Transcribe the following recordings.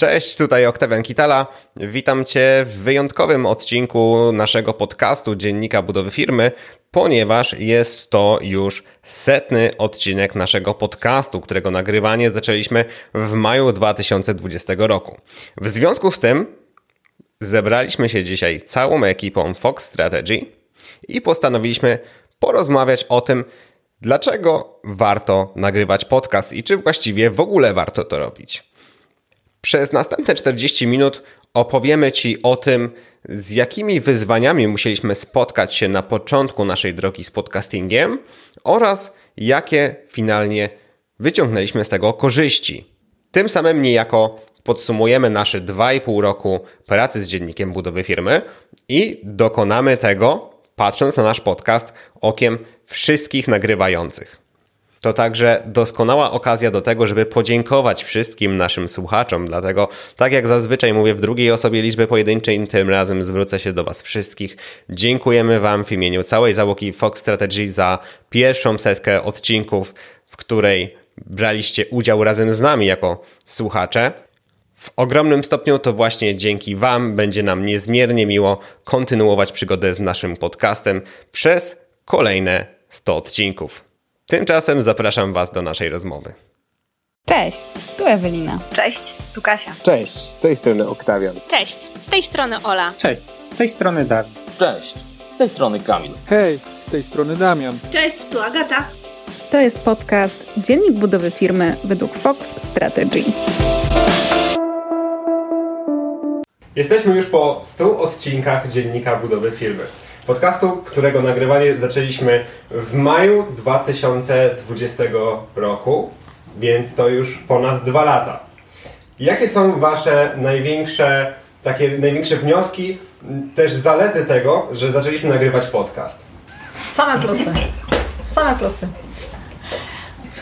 Cześć, tutaj Oktawian Kitala. Witam Cię w wyjątkowym odcinku naszego podcastu Dziennika Budowy Firmy, ponieważ jest to już setny odcinek naszego podcastu, którego nagrywanie zaczęliśmy w maju 2020 roku. W związku z tym zebraliśmy się dzisiaj całą ekipą Fox Strategy i postanowiliśmy porozmawiać o tym, dlaczego warto nagrywać podcast i czy właściwie w ogóle warto to robić. Przez następne 40 minut opowiemy Ci o tym, z jakimi wyzwaniami musieliśmy spotkać się na początku naszej drogi z podcastingiem oraz jakie finalnie wyciągnęliśmy z tego korzyści. Tym samym niejako podsumujemy nasze 2,5 roku pracy z dziennikiem budowy firmy i dokonamy tego, patrząc na nasz podcast okiem wszystkich nagrywających. To także doskonała okazja do tego, żeby podziękować wszystkim naszym słuchaczom. Dlatego, tak jak zazwyczaj mówię w drugiej osobie liczby pojedynczej, tym razem zwrócę się do Was wszystkich. Dziękujemy Wam w imieniu całej załogi Fox Strategy za pierwszą setkę odcinków, w której braliście udział razem z nami jako słuchacze. W ogromnym stopniu to właśnie dzięki Wam będzie nam niezmiernie miło kontynuować przygodę z naszym podcastem przez kolejne 100 odcinków. Tymczasem zapraszam Was do naszej rozmowy. Cześć, tu Ewelina. Cześć, tu Kasia. Cześć, z tej strony Oktawian. Cześć, z tej strony Ola. Cześć, z tej strony Dawid. Cześć, z tej strony Kamil. Hej, z tej strony Damian. Cześć, tu Agata. To jest podcast Dziennik budowy firmy według Fox Strategy. Jesteśmy już po 100 odcinkach Dziennika Budowy Firmy. Podcastu, którego nagrywanie zaczęliśmy w maju 2020 roku, więc to już ponad dwa lata. Jakie są Wasze największe, takie największe wnioski, też zalety tego, że zaczęliśmy nagrywać podcast? Same plusy. Same plusy.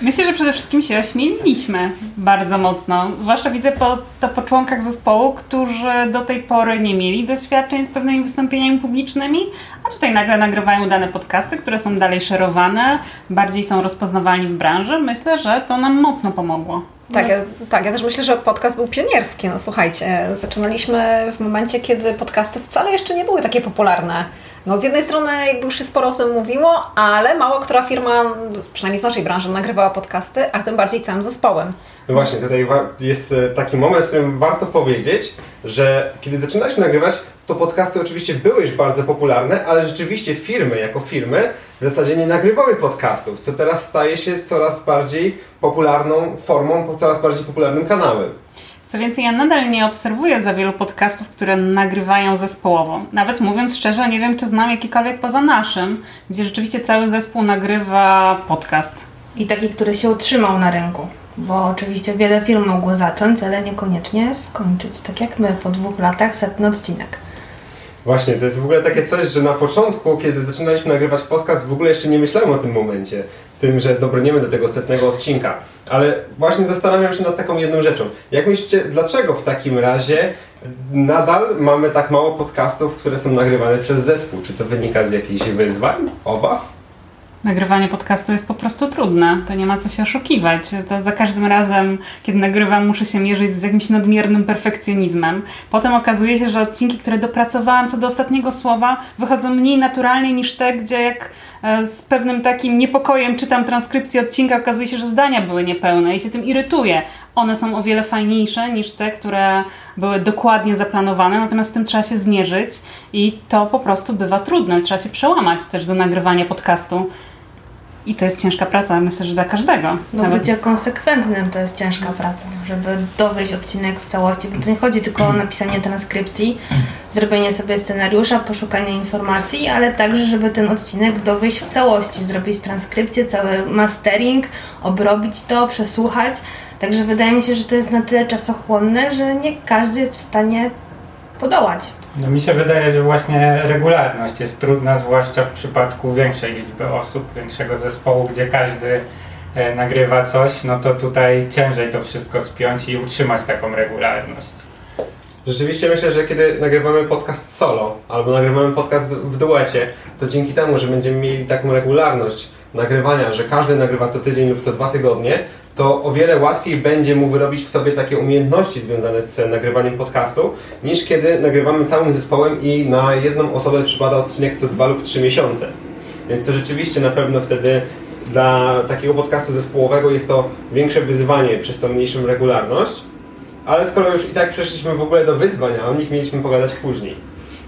Myślę, że przede wszystkim się ośmieliliśmy bardzo mocno. Zwłaszcza widzę po, to po członkach zespołu, którzy do tej pory nie mieli doświadczeń z pewnymi wystąpieniami publicznymi, a tutaj nagle nagrywają dane podcasty, które są dalej szerowane, bardziej są rozpoznawalni w branży. Myślę, że to nam mocno pomogło. Tak, ja, tak, ja też myślę, że podcast był pionierski. No słuchajcie, zaczynaliśmy w momencie, kiedy podcasty wcale jeszcze nie były takie popularne. No z jednej strony jakby już się sporo o tym mówiło, ale mało która firma, przynajmniej z naszej branży, nagrywała podcasty, a tym bardziej całym zespołem. No właśnie, tutaj jest e, taki moment, w którym warto powiedzieć, że kiedy zaczynaliśmy nagrywać, to podcasty oczywiście były już bardzo popularne, ale rzeczywiście firmy jako firmy w zasadzie nie nagrywały podcastów, co teraz staje się coraz bardziej popularną formą, coraz bardziej popularnym kanałem. Co więcej, ja nadal nie obserwuję za wielu podcastów, które nagrywają zespołowo. Nawet mówiąc szczerze, nie wiem, czy znam jakikolwiek poza naszym, gdzie rzeczywiście cały zespół nagrywa podcast. I taki, który się utrzymał na rynku. Bo oczywiście wiele firm mogło zacząć, ale niekoniecznie skończyć. Tak jak my po dwóch latach setny odcinek. Właśnie, to jest w ogóle takie coś, że na początku, kiedy zaczynaliśmy nagrywać podcast, w ogóle jeszcze nie myślałem o tym momencie, tym, że dobrniemy do tego setnego odcinka. Ale właśnie zastanawiam się nad taką jedną rzeczą. Jak myślicie, dlaczego w takim razie nadal mamy tak mało podcastów, które są nagrywane przez zespół? Czy to wynika z jakichś wyzwań, obaw? Nagrywanie podcastu jest po prostu trudne, to nie ma co się oszukiwać. To za każdym razem, kiedy nagrywam, muszę się mierzyć z jakimś nadmiernym perfekcjonizmem. Potem okazuje się, że odcinki, które dopracowałam co do ostatniego słowa, wychodzą mniej naturalnie niż te, gdzie jak z pewnym takim niepokojem czytam transkrypcję odcinka, okazuje się, że zdania były niepełne i się tym irytuję. One są o wiele fajniejsze niż te, które były dokładnie zaplanowane, natomiast z tym trzeba się zmierzyć i to po prostu bywa trudne. Trzeba się przełamać też do nagrywania podcastu. I to jest ciężka praca, myślę, że dla każdego. No Nawet... bycie konsekwentnym to jest ciężka praca, żeby dowieść odcinek w całości, bo to nie chodzi tylko o napisanie transkrypcji, zrobienie sobie scenariusza, poszukanie informacji, ale także, żeby ten odcinek dowieść w całości, zrobić transkrypcję, cały mastering, obrobić to, przesłuchać. Także wydaje mi się, że to jest na tyle czasochłonne, że nie każdy jest w stanie podołać. No mi się wydaje, że właśnie regularność jest trudna, zwłaszcza w przypadku większej liczby osób, większego zespołu, gdzie każdy e, nagrywa coś, no to tutaj ciężej to wszystko spiąć i utrzymać taką regularność. Rzeczywiście myślę, że kiedy nagrywamy podcast solo albo nagrywamy podcast w duecie, to dzięki temu, że będziemy mieli taką regularność nagrywania, że każdy nagrywa co tydzień lub co dwa tygodnie, to o wiele łatwiej będzie mu wyrobić w sobie takie umiejętności związane z nagrywaniem podcastu, niż kiedy nagrywamy całym zespołem i na jedną osobę przypada odcinek co dwa lub trzy miesiące. Więc to rzeczywiście na pewno wtedy dla takiego podcastu zespołowego jest to większe wyzwanie przez tą mniejszą regularność. Ale skoro już i tak przeszliśmy w ogóle do wyzwań, a o nich mieliśmy pogadać później,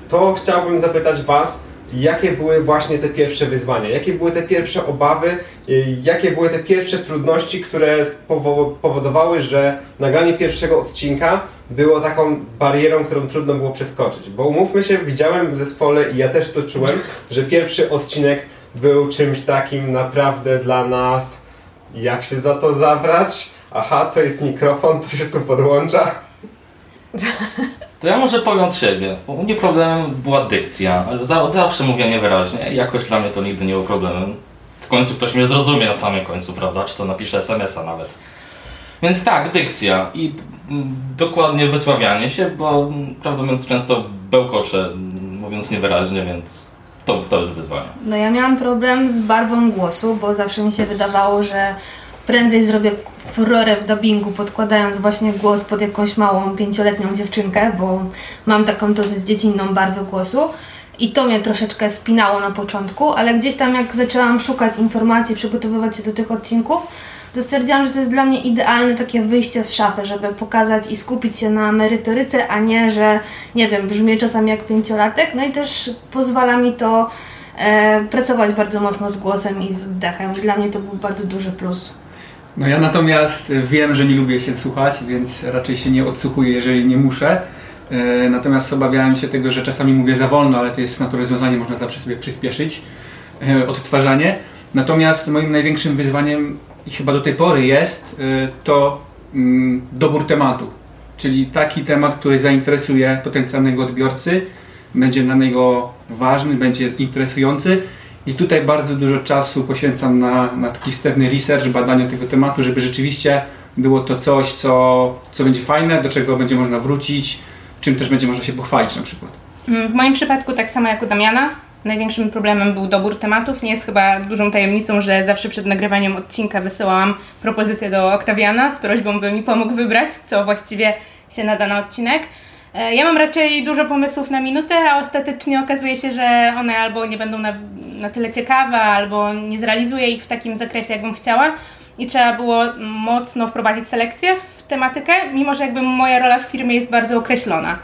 to chciałbym zapytać Was, jakie były właśnie te pierwsze wyzwania, jakie były te pierwsze obawy, y, jakie były te pierwsze trudności, które powodowały, że nagranie pierwszego odcinka było taką barierą, którą trudno było przeskoczyć. Bo umówmy się, widziałem w zespole i ja też to czułem, że pierwszy odcinek był czymś takim naprawdę dla nas, jak się za to zabrać? Aha, to jest mikrofon, to się tu podłącza. To ja może powiem od siebie. U mnie problemem była dykcja. Za, zawsze mówię niewyraźnie. Jakoś dla mnie to nigdy nie był problemem. W końcu ktoś mnie zrozumie na samym końcu, prawda? Czy to napisze SMS-a nawet. Więc tak, dykcja i dokładnie wysławianie się, bo prawdę mówiąc często bełkoczę, mówiąc niewyraźnie, więc to, to jest wyzwanie. No ja miałam problem z barwą głosu, bo zawsze mi się wydawało, że prędzej zrobię furorę w dubbingu, podkładając właśnie głos pod jakąś małą pięcioletnią dziewczynkę, bo mam taką dosyć dziecinną barwę głosu. I to mnie troszeczkę spinało na początku, ale gdzieś tam jak zaczęłam szukać informacji, przygotowywać się do tych odcinków, to stwierdziłam, że to jest dla mnie idealne takie wyjście z szafy, żeby pokazać i skupić się na merytoryce, a nie, że nie wiem, brzmię czasami jak pięciolatek. No i też pozwala mi to e, pracować bardzo mocno z głosem i z oddechem. I dla mnie to był bardzo duży plus. No ja natomiast wiem, że nie lubię się słuchać, więc raczej się nie odsłuchuję, jeżeli nie muszę. E, natomiast obawiałem się tego, że czasami mówię za wolno, ale to jest naturalne rozwiązanie, można zawsze sobie przyspieszyć e, odtwarzanie. Natomiast moim największym wyzwaniem i chyba do tej pory jest e, to mm, dobór tematu. Czyli taki temat, który zainteresuje potencjalnego odbiorcy, będzie dla niego ważny, będzie interesujący i tutaj bardzo dużo czasu poświęcam na, na taki wstępny research, badanie tego tematu, żeby rzeczywiście było to coś, co, co będzie fajne, do czego będzie można wrócić, czym też będzie można się pochwalić na przykład. Mm, w moim przypadku tak samo jak u Damiana. Największym problemem był dobór tematów. Nie jest chyba dużą tajemnicą, że zawsze przed nagrywaniem odcinka wysyłałam propozycję do Oktawiana z prośbą, by mi pomógł wybrać, co właściwie się nada na odcinek. E, ja mam raczej dużo pomysłów na minutę, a ostatecznie okazuje się, że one albo nie będą na, na tyle ciekawe, albo nie zrealizuję ich w takim zakresie, jakbym chciała. I trzeba było mocno wprowadzić selekcję w tematykę, mimo że jakby moja rola w firmie jest bardzo określona.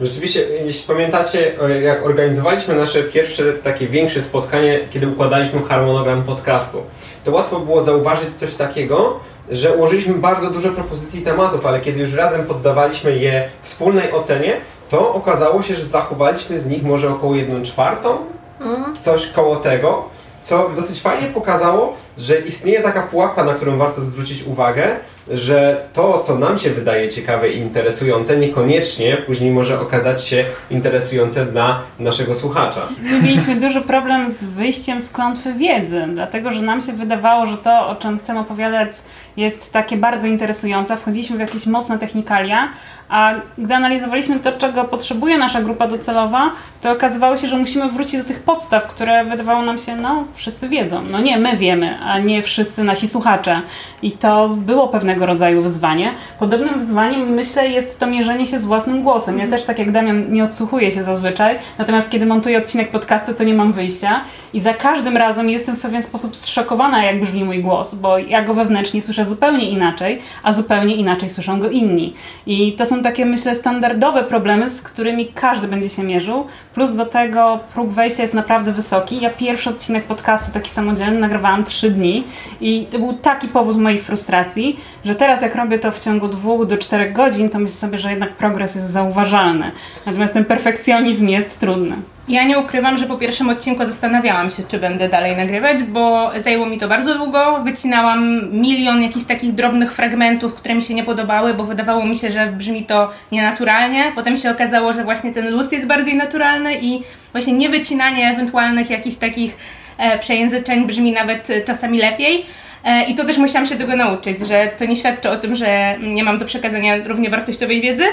Rzeczywiście, jeśli pamiętacie, jak organizowaliśmy nasze pierwsze takie większe spotkanie, kiedy układaliśmy harmonogram podcastu, to łatwo było zauważyć coś takiego, że ułożyliśmy bardzo dużo propozycji tematów, ale kiedy już razem poddawaliśmy je wspólnej ocenie, to okazało się, że zachowaliśmy z nich może około 1 czwartą, mhm. coś koło tego, co dosyć fajnie pokazało, że istnieje taka pułapka, na którą warto zwrócić uwagę, że to, co nam się wydaje ciekawe i interesujące, niekoniecznie później może okazać się interesujące dla naszego słuchacza. My mieliśmy duży problem z wyjściem z klątwy wiedzy, dlatego że nam się wydawało, że to, o czym chcemy opowiadać, jest takie bardzo interesujące. Wchodziliśmy w jakieś mocne technikalia, a gdy analizowaliśmy to, czego potrzebuje nasza grupa docelowa, to okazywało się, że musimy wrócić do tych podstaw, które wydawało nam się, no wszyscy wiedzą. No nie, my wiemy, a nie wszyscy nasi słuchacze. I to było pewnego rodzaju wyzwanie. Podobnym wyzwaniem, myślę, jest to mierzenie się z własnym głosem. Ja też, tak jak Damian, nie odsłuchuję się zazwyczaj, natomiast kiedy montuję odcinek podcastu, to nie mam wyjścia. I za każdym razem jestem w pewien sposób zszokowana, jak brzmi mój głos, bo ja go wewnętrznie słyszę zupełnie inaczej, a zupełnie inaczej słyszą go inni. I to są takie, myślę, standardowe problemy, z którymi każdy będzie się mierzył. Plus do tego próg wejścia jest naprawdę wysoki. Ja pierwszy odcinek podcastu, taki samodzielny, nagrywałam trzy dni i to był taki powód mojej frustracji, że teraz jak robię to w ciągu dwóch do czterech godzin, to myślę sobie, że jednak progres jest zauważalny. Natomiast ten perfekcjonizm jest trudny. Ja nie ukrywam, że po pierwszym odcinku zastanawiałam się, czy będę dalej nagrywać, bo zajęło mi to bardzo długo. Wycinałam milion jakichś takich drobnych fragmentów, które mi się nie podobały, bo wydawało mi się, że brzmi to nienaturalnie. Potem się okazało, że właśnie ten luz jest bardziej naturalny i właśnie niewycinanie ewentualnych jakichś takich e, przejęzyczeń brzmi nawet czasami lepiej. E, I to też musiałam się tego nauczyć, że to nie świadczy o tym, że nie mam do przekazania równie wartościowej wiedzy,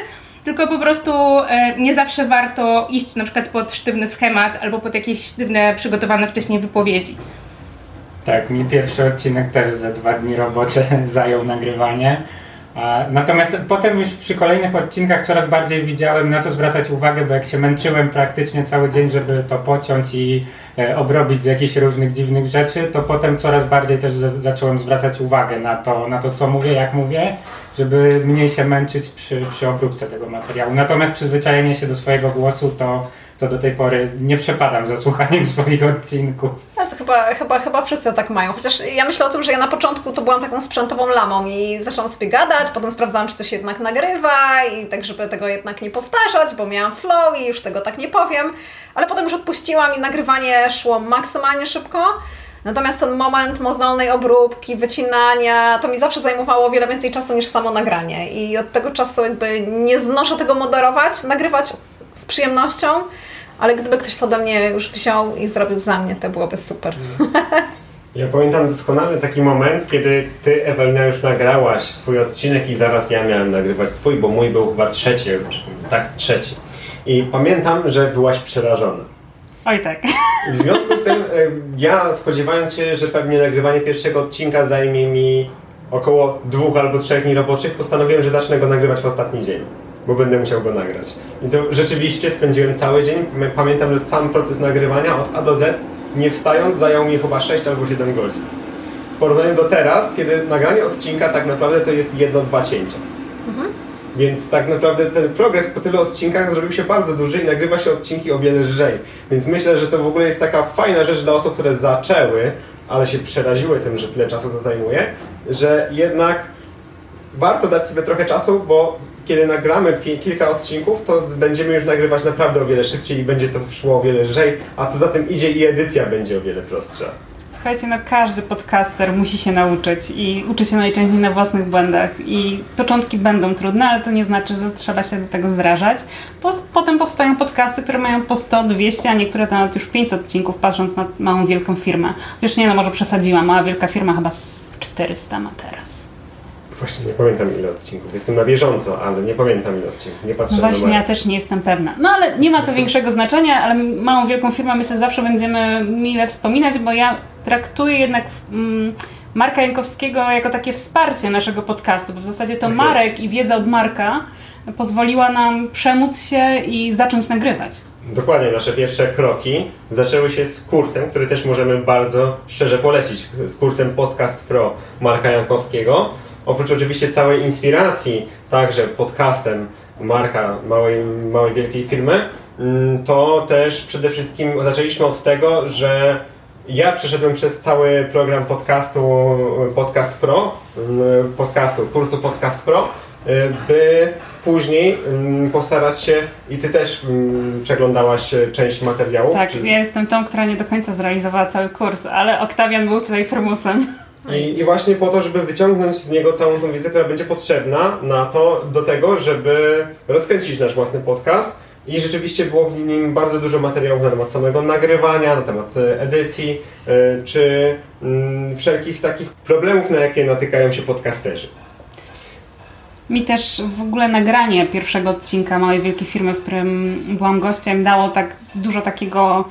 tylko po prostu e, nie zawsze warto iść na przykład pod sztywny schemat albo pod jakieś sztywne, przygotowane wcześniej wypowiedzi. Tak, mi pierwszy odcinek też za dwa dni robocze zajął nagrywanie. Natomiast potem już przy kolejnych odcinkach coraz bardziej widziałem na co zwracać uwagę, bo jak się męczyłem praktycznie cały dzień, żeby to pociąć i e, obrobić z jakichś różnych dziwnych rzeczy, to potem coraz bardziej też zacząłem zwracać uwagę na to, na to co mówię, jak mówię, żeby mniej się męczyć przy, przy obróbce tego materiału. Natomiast przyzwyczajenie się do swojego głosu to to do tej pory nie przepadam za słuchaniem swoich odcinków. No to chyba, chyba, chyba wszyscy tak mają. Chociaż ja myślę o tym, że ja na początku to byłam taką sprzętową lamą i zaczęłam sobie gadać, potem sprawdzałam, czy się jednak nagrywa i tak, żeby tego jednak nie powtarzać, bo miałam flow i już tego tak nie powiem. Ale potem już odpuściłam i nagrywanie szło maksymalnie szybko. Natomiast ten moment mozolnej obróbki, wycinania, to mi zawsze zajmowało wiele więcej czasu niż samo nagranie. I od tego czasu jakby nie znoszę tego moderować, nagrywać z przyjemnością, ale gdyby ktoś to ode mnie już wziął i zrobił za mnie, to byłoby super. Ja pamiętam doskonale taki moment, kiedy ty, Ewelina, już nagrałaś swój odcinek i zaraz ja miałem nagrywać swój, bo mój był chyba trzeci, tak, trzeci. I pamiętam, że byłaś przerażona. Oj tak. W związku z tym ja spodziewając się, że pewnie nagrywanie pierwszego odcinka zajmie mi około dwóch albo trzech dni roboczych, postanowiłem, że zacznę go nagrywać w ostatni dzień bo będę musiał go nagrać. I to rzeczywiście spędziłem cały dzień. Pamiętam, że sam proces nagrywania od A do Z, nie wstając, zajął mi chyba 6 albo 7 godzin. W porównaniu do teraz, kiedy nagranie odcinka tak naprawdę to jest jedno-dwa cięcia. Więc tak naprawdę ten progres po tylu odcinkach zrobił się bardzo duży i nagrywa się odcinki o wiele lżej. Więc myślę, że to w ogóle jest taka fajna rzecz dla osób, które zaczęły, ale się przeraziły tym, że tyle czasu to zajmuje, że jednak warto dać sobie trochę czasu, bo kiedy nagramy kilka odcinków, to będziemy już nagrywać naprawdę o wiele szybciej i będzie to szło o wiele lżej, a co za tym idzie i edycja będzie o wiele prostsza. Słuchajcie, no każdy podcaster musi się nauczyć i uczy się najczęściej na własnych błędach i początki będą trudne, ale to nie znaczy, że trzeba się do tego zrażać. Potem powstają podcasty, które mają po 100, 200, a niektóre to nawet już 500 odcinków, patrząc na małą, wielką firmę. Chociaż nie, no może przesadziłam, mała, wielka firma chyba 400 ma teraz. Właśnie nie pamiętam ile odcinków. Jestem na bieżąco, ale nie pamiętam ile odcinków. Nie patrzę no Właśnie ja też nie jestem pewna. No ale nie ma to większego znaczenia, ale małą wielką firmę myślę zawsze będziemy mile wspominać, bo ja traktuję jednak mm, Marka Jankowskiego jako takie wsparcie naszego podcastu, bo w zasadzie to tak Marek jest. i wiedza od Marka pozwoliła nam przemóc się i zacząć nagrywać. Dokładnie, nasze pierwsze kroki zaczęły się z kursem, który też możemy bardzo szczerze polecić, z kursem Podcast Pro Marka Jankowskiego oprócz oczywiście całej inspiracji, także podcastem marka małej, małej wielkiej firmy, mm, to też przede wszystkim zaczęliśmy od tego, że ja przeszedłem przez cały program podcastu Podcast Pro, podcastu, kursu Podcast Pro, by później postarać się i ty też przeglądałaś część materiałów. Tak, czy... ja jestem tą, która nie do końca zrealizowała cały kurs, ale Oktawian był tutaj prymusem. I, I, właśnie po to, żeby wyciągnąć z niego całą tą wiedzę, która będzie potrzebna na to, do tego, żeby rozkręcić nasz własny podcast. I rzeczywiście było w nim bardzo dużo materiałów na temat samego nagrywania, na temat e, edycji, e, czy mm, wszelkich takich problemów, na jakie natykają się podcasterzy. Mi też w ogóle nagranie pierwszego odcinka Małej Wielkiej Firmy, w którym byłam gościem, dało tak dużo takiego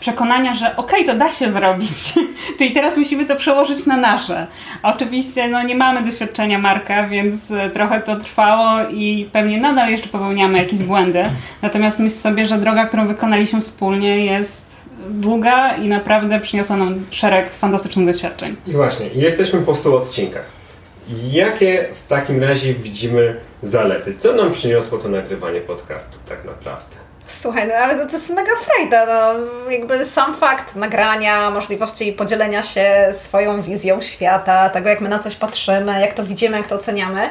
przekonania, że okej, okay, to da się zrobić. Czyli teraz musimy to przełożyć na nasze. Oczywiście no, nie mamy doświadczenia marka, więc e, trochę to trwało i pewnie nadal jeszcze popełniamy jakieś błędy. Natomiast myślę sobie, że droga, którą wykonaliśmy wspólnie jest długa i naprawdę przyniosła nam szereg fantastycznych doświadczeń. I właśnie, jesteśmy po 100 odcinkach. Jakie w takim razie widzimy zalety? Co nam przyniosło to nagrywanie podcastu tak naprawdę? Słuchaj, no ale to, to jest mega frajda, no, jakby sam fakt nagrania, możliwości podzielenia się swoją wizją świata, tego jak my na coś patrzymy, jak to widzimy, jak to oceniamy,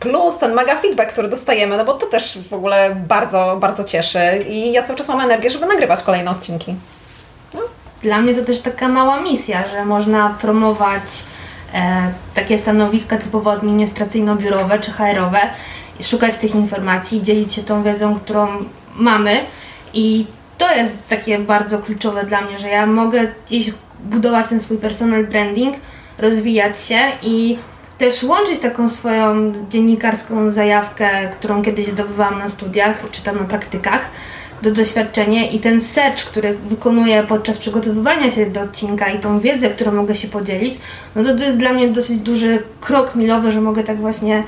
plus ten mega feedback, który dostajemy, no bo to też w ogóle bardzo, bardzo cieszy i ja cały czas mam energię, żeby nagrywać kolejne odcinki. No. Dla mnie to też taka mała misja, że można promować e, takie stanowiska typowo administracyjno-biurowe czy HR-owe, szukać tych informacji, dzielić się tą wiedzą, którą mamy. I to jest takie bardzo kluczowe dla mnie, że ja mogę gdzieś budować ten swój personal branding, rozwijać się i też łączyć taką swoją dziennikarską zajawkę, którą kiedyś zdobywałam na studiach czy tam na praktykach, do doświadczenia i ten search, który wykonuję podczas przygotowywania się do odcinka i tą wiedzę, którą mogę się podzielić, no to to jest dla mnie dosyć duży krok milowy, że mogę tak właśnie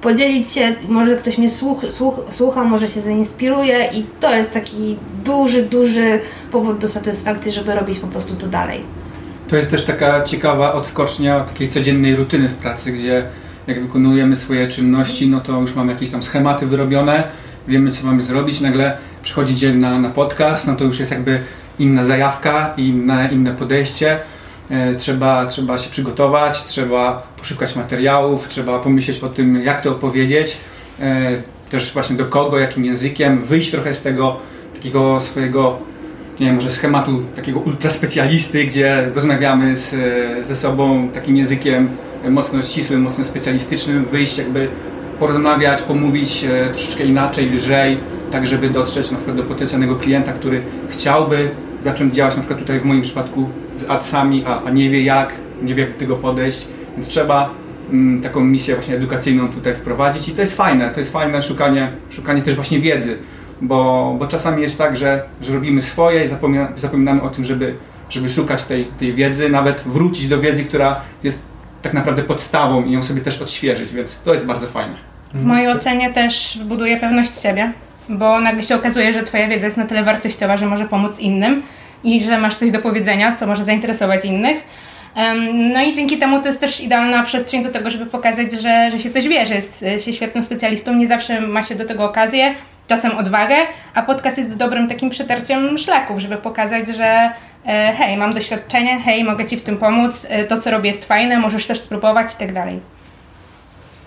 podzielić się, może ktoś mnie słuch, słuch, słucha, może się zainspiruje i to jest taki duży, duży powód do satysfakcji, żeby robić po prostu to dalej. To jest też taka ciekawa odskocznia takiej codziennej rutyny w pracy, gdzie jak wykonujemy swoje czynności, no to już mamy jakieś tam schematy wyrobione, wiemy co mamy zrobić, nagle przychodzi dzień na, na podcast, no to już jest jakby inna zajawka, inne, inne podejście. E, trzeba, trzeba się przygotować, trzeba poszukać materiałów, trzeba pomyśleć o tym, jak to opowiedzieć, e, też właśnie do kogo, jakim językiem, wyjść trochę z tego takiego swojego, nie wiem, może schematu takiego ultraspecjalisty, gdzie rozmawiamy z, ze sobą takim językiem mocno ścisłym, mocno specjalistycznym, wyjść jakby porozmawiać, pomówić e, troszeczkę inaczej, lżej, tak żeby dotrzeć na przykład do potencjalnego klienta, który chciałby zacząć działać na przykład tutaj w moim przypadku z adsami, a, a nie wie jak, nie wie jak do tego podejść, więc trzeba mm, taką misję właśnie edukacyjną tutaj wprowadzić i to jest fajne, to jest fajne szukanie, szukanie też właśnie wiedzy, bo, bo czasami jest tak, że, że robimy swoje i zapomina, zapominamy o tym, żeby, żeby szukać tej, tej wiedzy, nawet wrócić do wiedzy, która jest tak naprawdę podstawą i ją sobie też odświeżyć, więc to jest bardzo fajne. W mojej ocenie też buduje pewność siebie, bo nagle się okazuje, że Twoja wiedza jest na tyle wartościowa, że może pomóc innym i że masz coś do powiedzenia, co może zainteresować innych. No i dzięki temu to jest też idealna przestrzeń do tego, żeby pokazać, że, że się coś wie, że jest się świetnym specjalistą. Nie zawsze ma się do tego okazję, czasem odwagę, a podcast jest dobrym takim przetarciem szlaków, żeby pokazać, że e, hej, mam doświadczenie, hej, mogę Ci w tym pomóc, e, to co robię jest fajne, możesz też spróbować i tak dalej.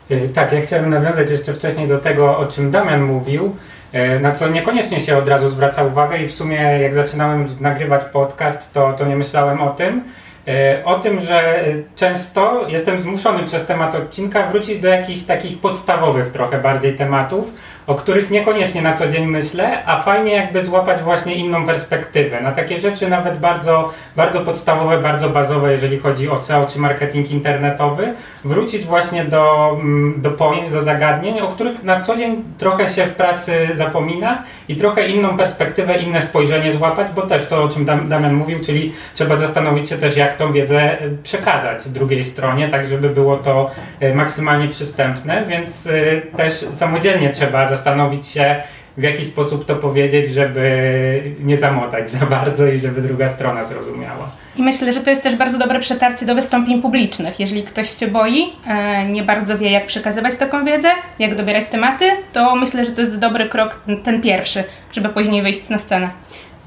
E, tak, ja chciałem nawiązać jeszcze wcześniej do tego, o czym Damian mówił, na co niekoniecznie się od razu zwraca uwagę i w sumie jak zaczynałem nagrywać podcast, to, to nie myślałem o tym, o tym, że często jestem zmuszony przez temat odcinka wrócić do jakichś takich podstawowych trochę bardziej tematów, o których niekoniecznie na co dzień myślę, a fajnie jakby złapać właśnie inną perspektywę. Na takie rzeczy nawet bardzo, bardzo podstawowe, bardzo bazowe, jeżeli chodzi o SEO czy marketing internetowy, wrócić właśnie do, mm, do pojęć, do zagadnień, o których na co dzień trochę się w pracy zapomina i trochę inną perspektywę, inne spojrzenie złapać, bo też to, o czym Damian mówił, czyli trzeba zastanowić się też, jak tą wiedzę e, przekazać drugiej stronie, tak żeby było to e, maksymalnie przystępne, więc e, też samodzielnie trzeba zastanowić się, w jaki sposób to powiedzieć, żeby nie zamotać za bardzo i żeby druga strona zrozumiała. I myślę, że to jest też bardzo dobre przetarcie do wystąpień publicznych. Jeżeli ktoś się boi, e, nie bardzo wie, jak przekazywać taką wiedzę, jak dobierać tematy, to myślę, że to jest dobry krok, ten pierwszy, żeby później wyjść na scenę.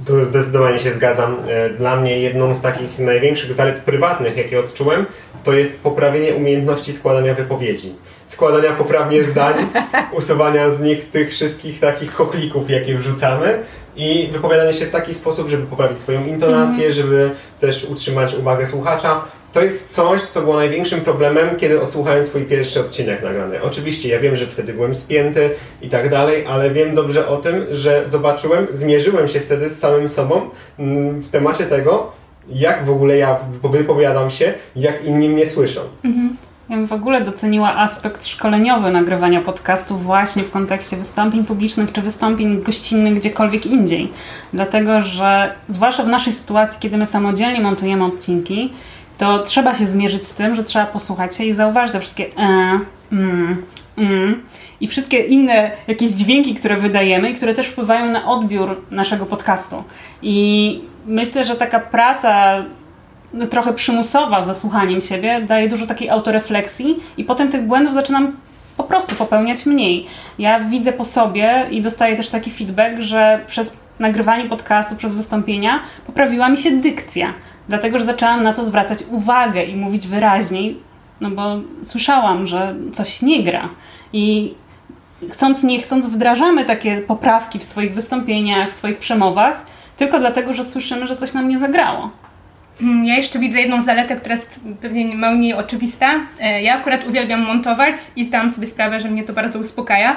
Tu zdecydowanie się zgadzam. E, dla mnie jedną z takich największych zalet prywatnych, jakie odczułem, to jest poprawienie umiejętności składania wypowiedzi. Składania poprawnie zdań, usuwania z nich tych wszystkich takich chochlików, jakie wrzucamy i wypowiadanie się w taki sposób, żeby poprawić swoją intonację, mhm. żeby też utrzymać uwagę słuchacza to jest coś, co było największym problemem, kiedy odsłuchałem swój pierwszy odcinek nagrany. Oczywiście ja wiem, że wtedy byłem spięty i tak dalej, ale wiem dobrze o tym, że zobaczyłem, zmierzyłem się wtedy z samym sobą mm, w temacie tego, jak w ogóle ja wypowiadam się, jak inni mnie słyszą. Mhm. Ja bym w ogóle doceniła aspekt szkoleniowy nagrywania podcastu właśnie w kontekście wystąpień publicznych czy wystąpień gościnnych gdziekolwiek indziej. Dlatego, że zwłaszcza w naszej sytuacji, kiedy my samodzielnie montujemy odcinki, to trzeba się zmierzyć z tym, że trzeba posłuchać się i zauważyć te wszystkie e, mm, mm, i wszystkie inne jakieś dźwięki, które wydajemy i które też wpływają na odbiór naszego podcastu. I myślę, że taka praca no, trochę przymusowa za słuchaniem siebie daje dużo takiej autorefleksji i potem tych błędów zaczynam po prostu popełniać mniej. Ja widzę po sobie i dostaję też taki feedback, że przez nagrywanie podcastu, przez wystąpienia poprawiła mi się dykcja Dlatego, że zaczęłam na to zwracać uwagę i mówić wyraźniej, no bo słyszałam, że coś nie gra. I chcąc nie chcąc wdrażamy takie poprawki w swoich wystąpieniach, w swoich przemowach, tylko dlatego, że słyszymy, że coś nam nie zagrało. Mm, ja jeszcze widzę jedną zaletę, która jest pewnie mniej oczywista. E, ja akurat uwielbiam montować i zdałam sobie sprawę, że mnie to bardzo uspokaja.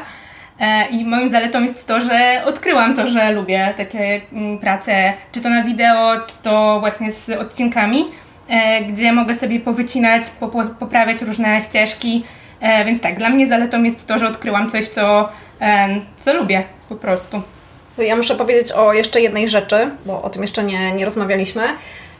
E, I moją zaletą jest to, że odkryłam to, że lubię takie mm, prace, czy to na wideo, czy to właśnie z odcinkami, e, gdzie mogę sobie powycinać, poprawiać różne ścieżki. Więc tak, dla mnie zaletą jest to, że odkryłam coś, co, co lubię po prostu. Ja muszę powiedzieć o jeszcze jednej rzeczy, bo o tym jeszcze nie, nie rozmawialiśmy.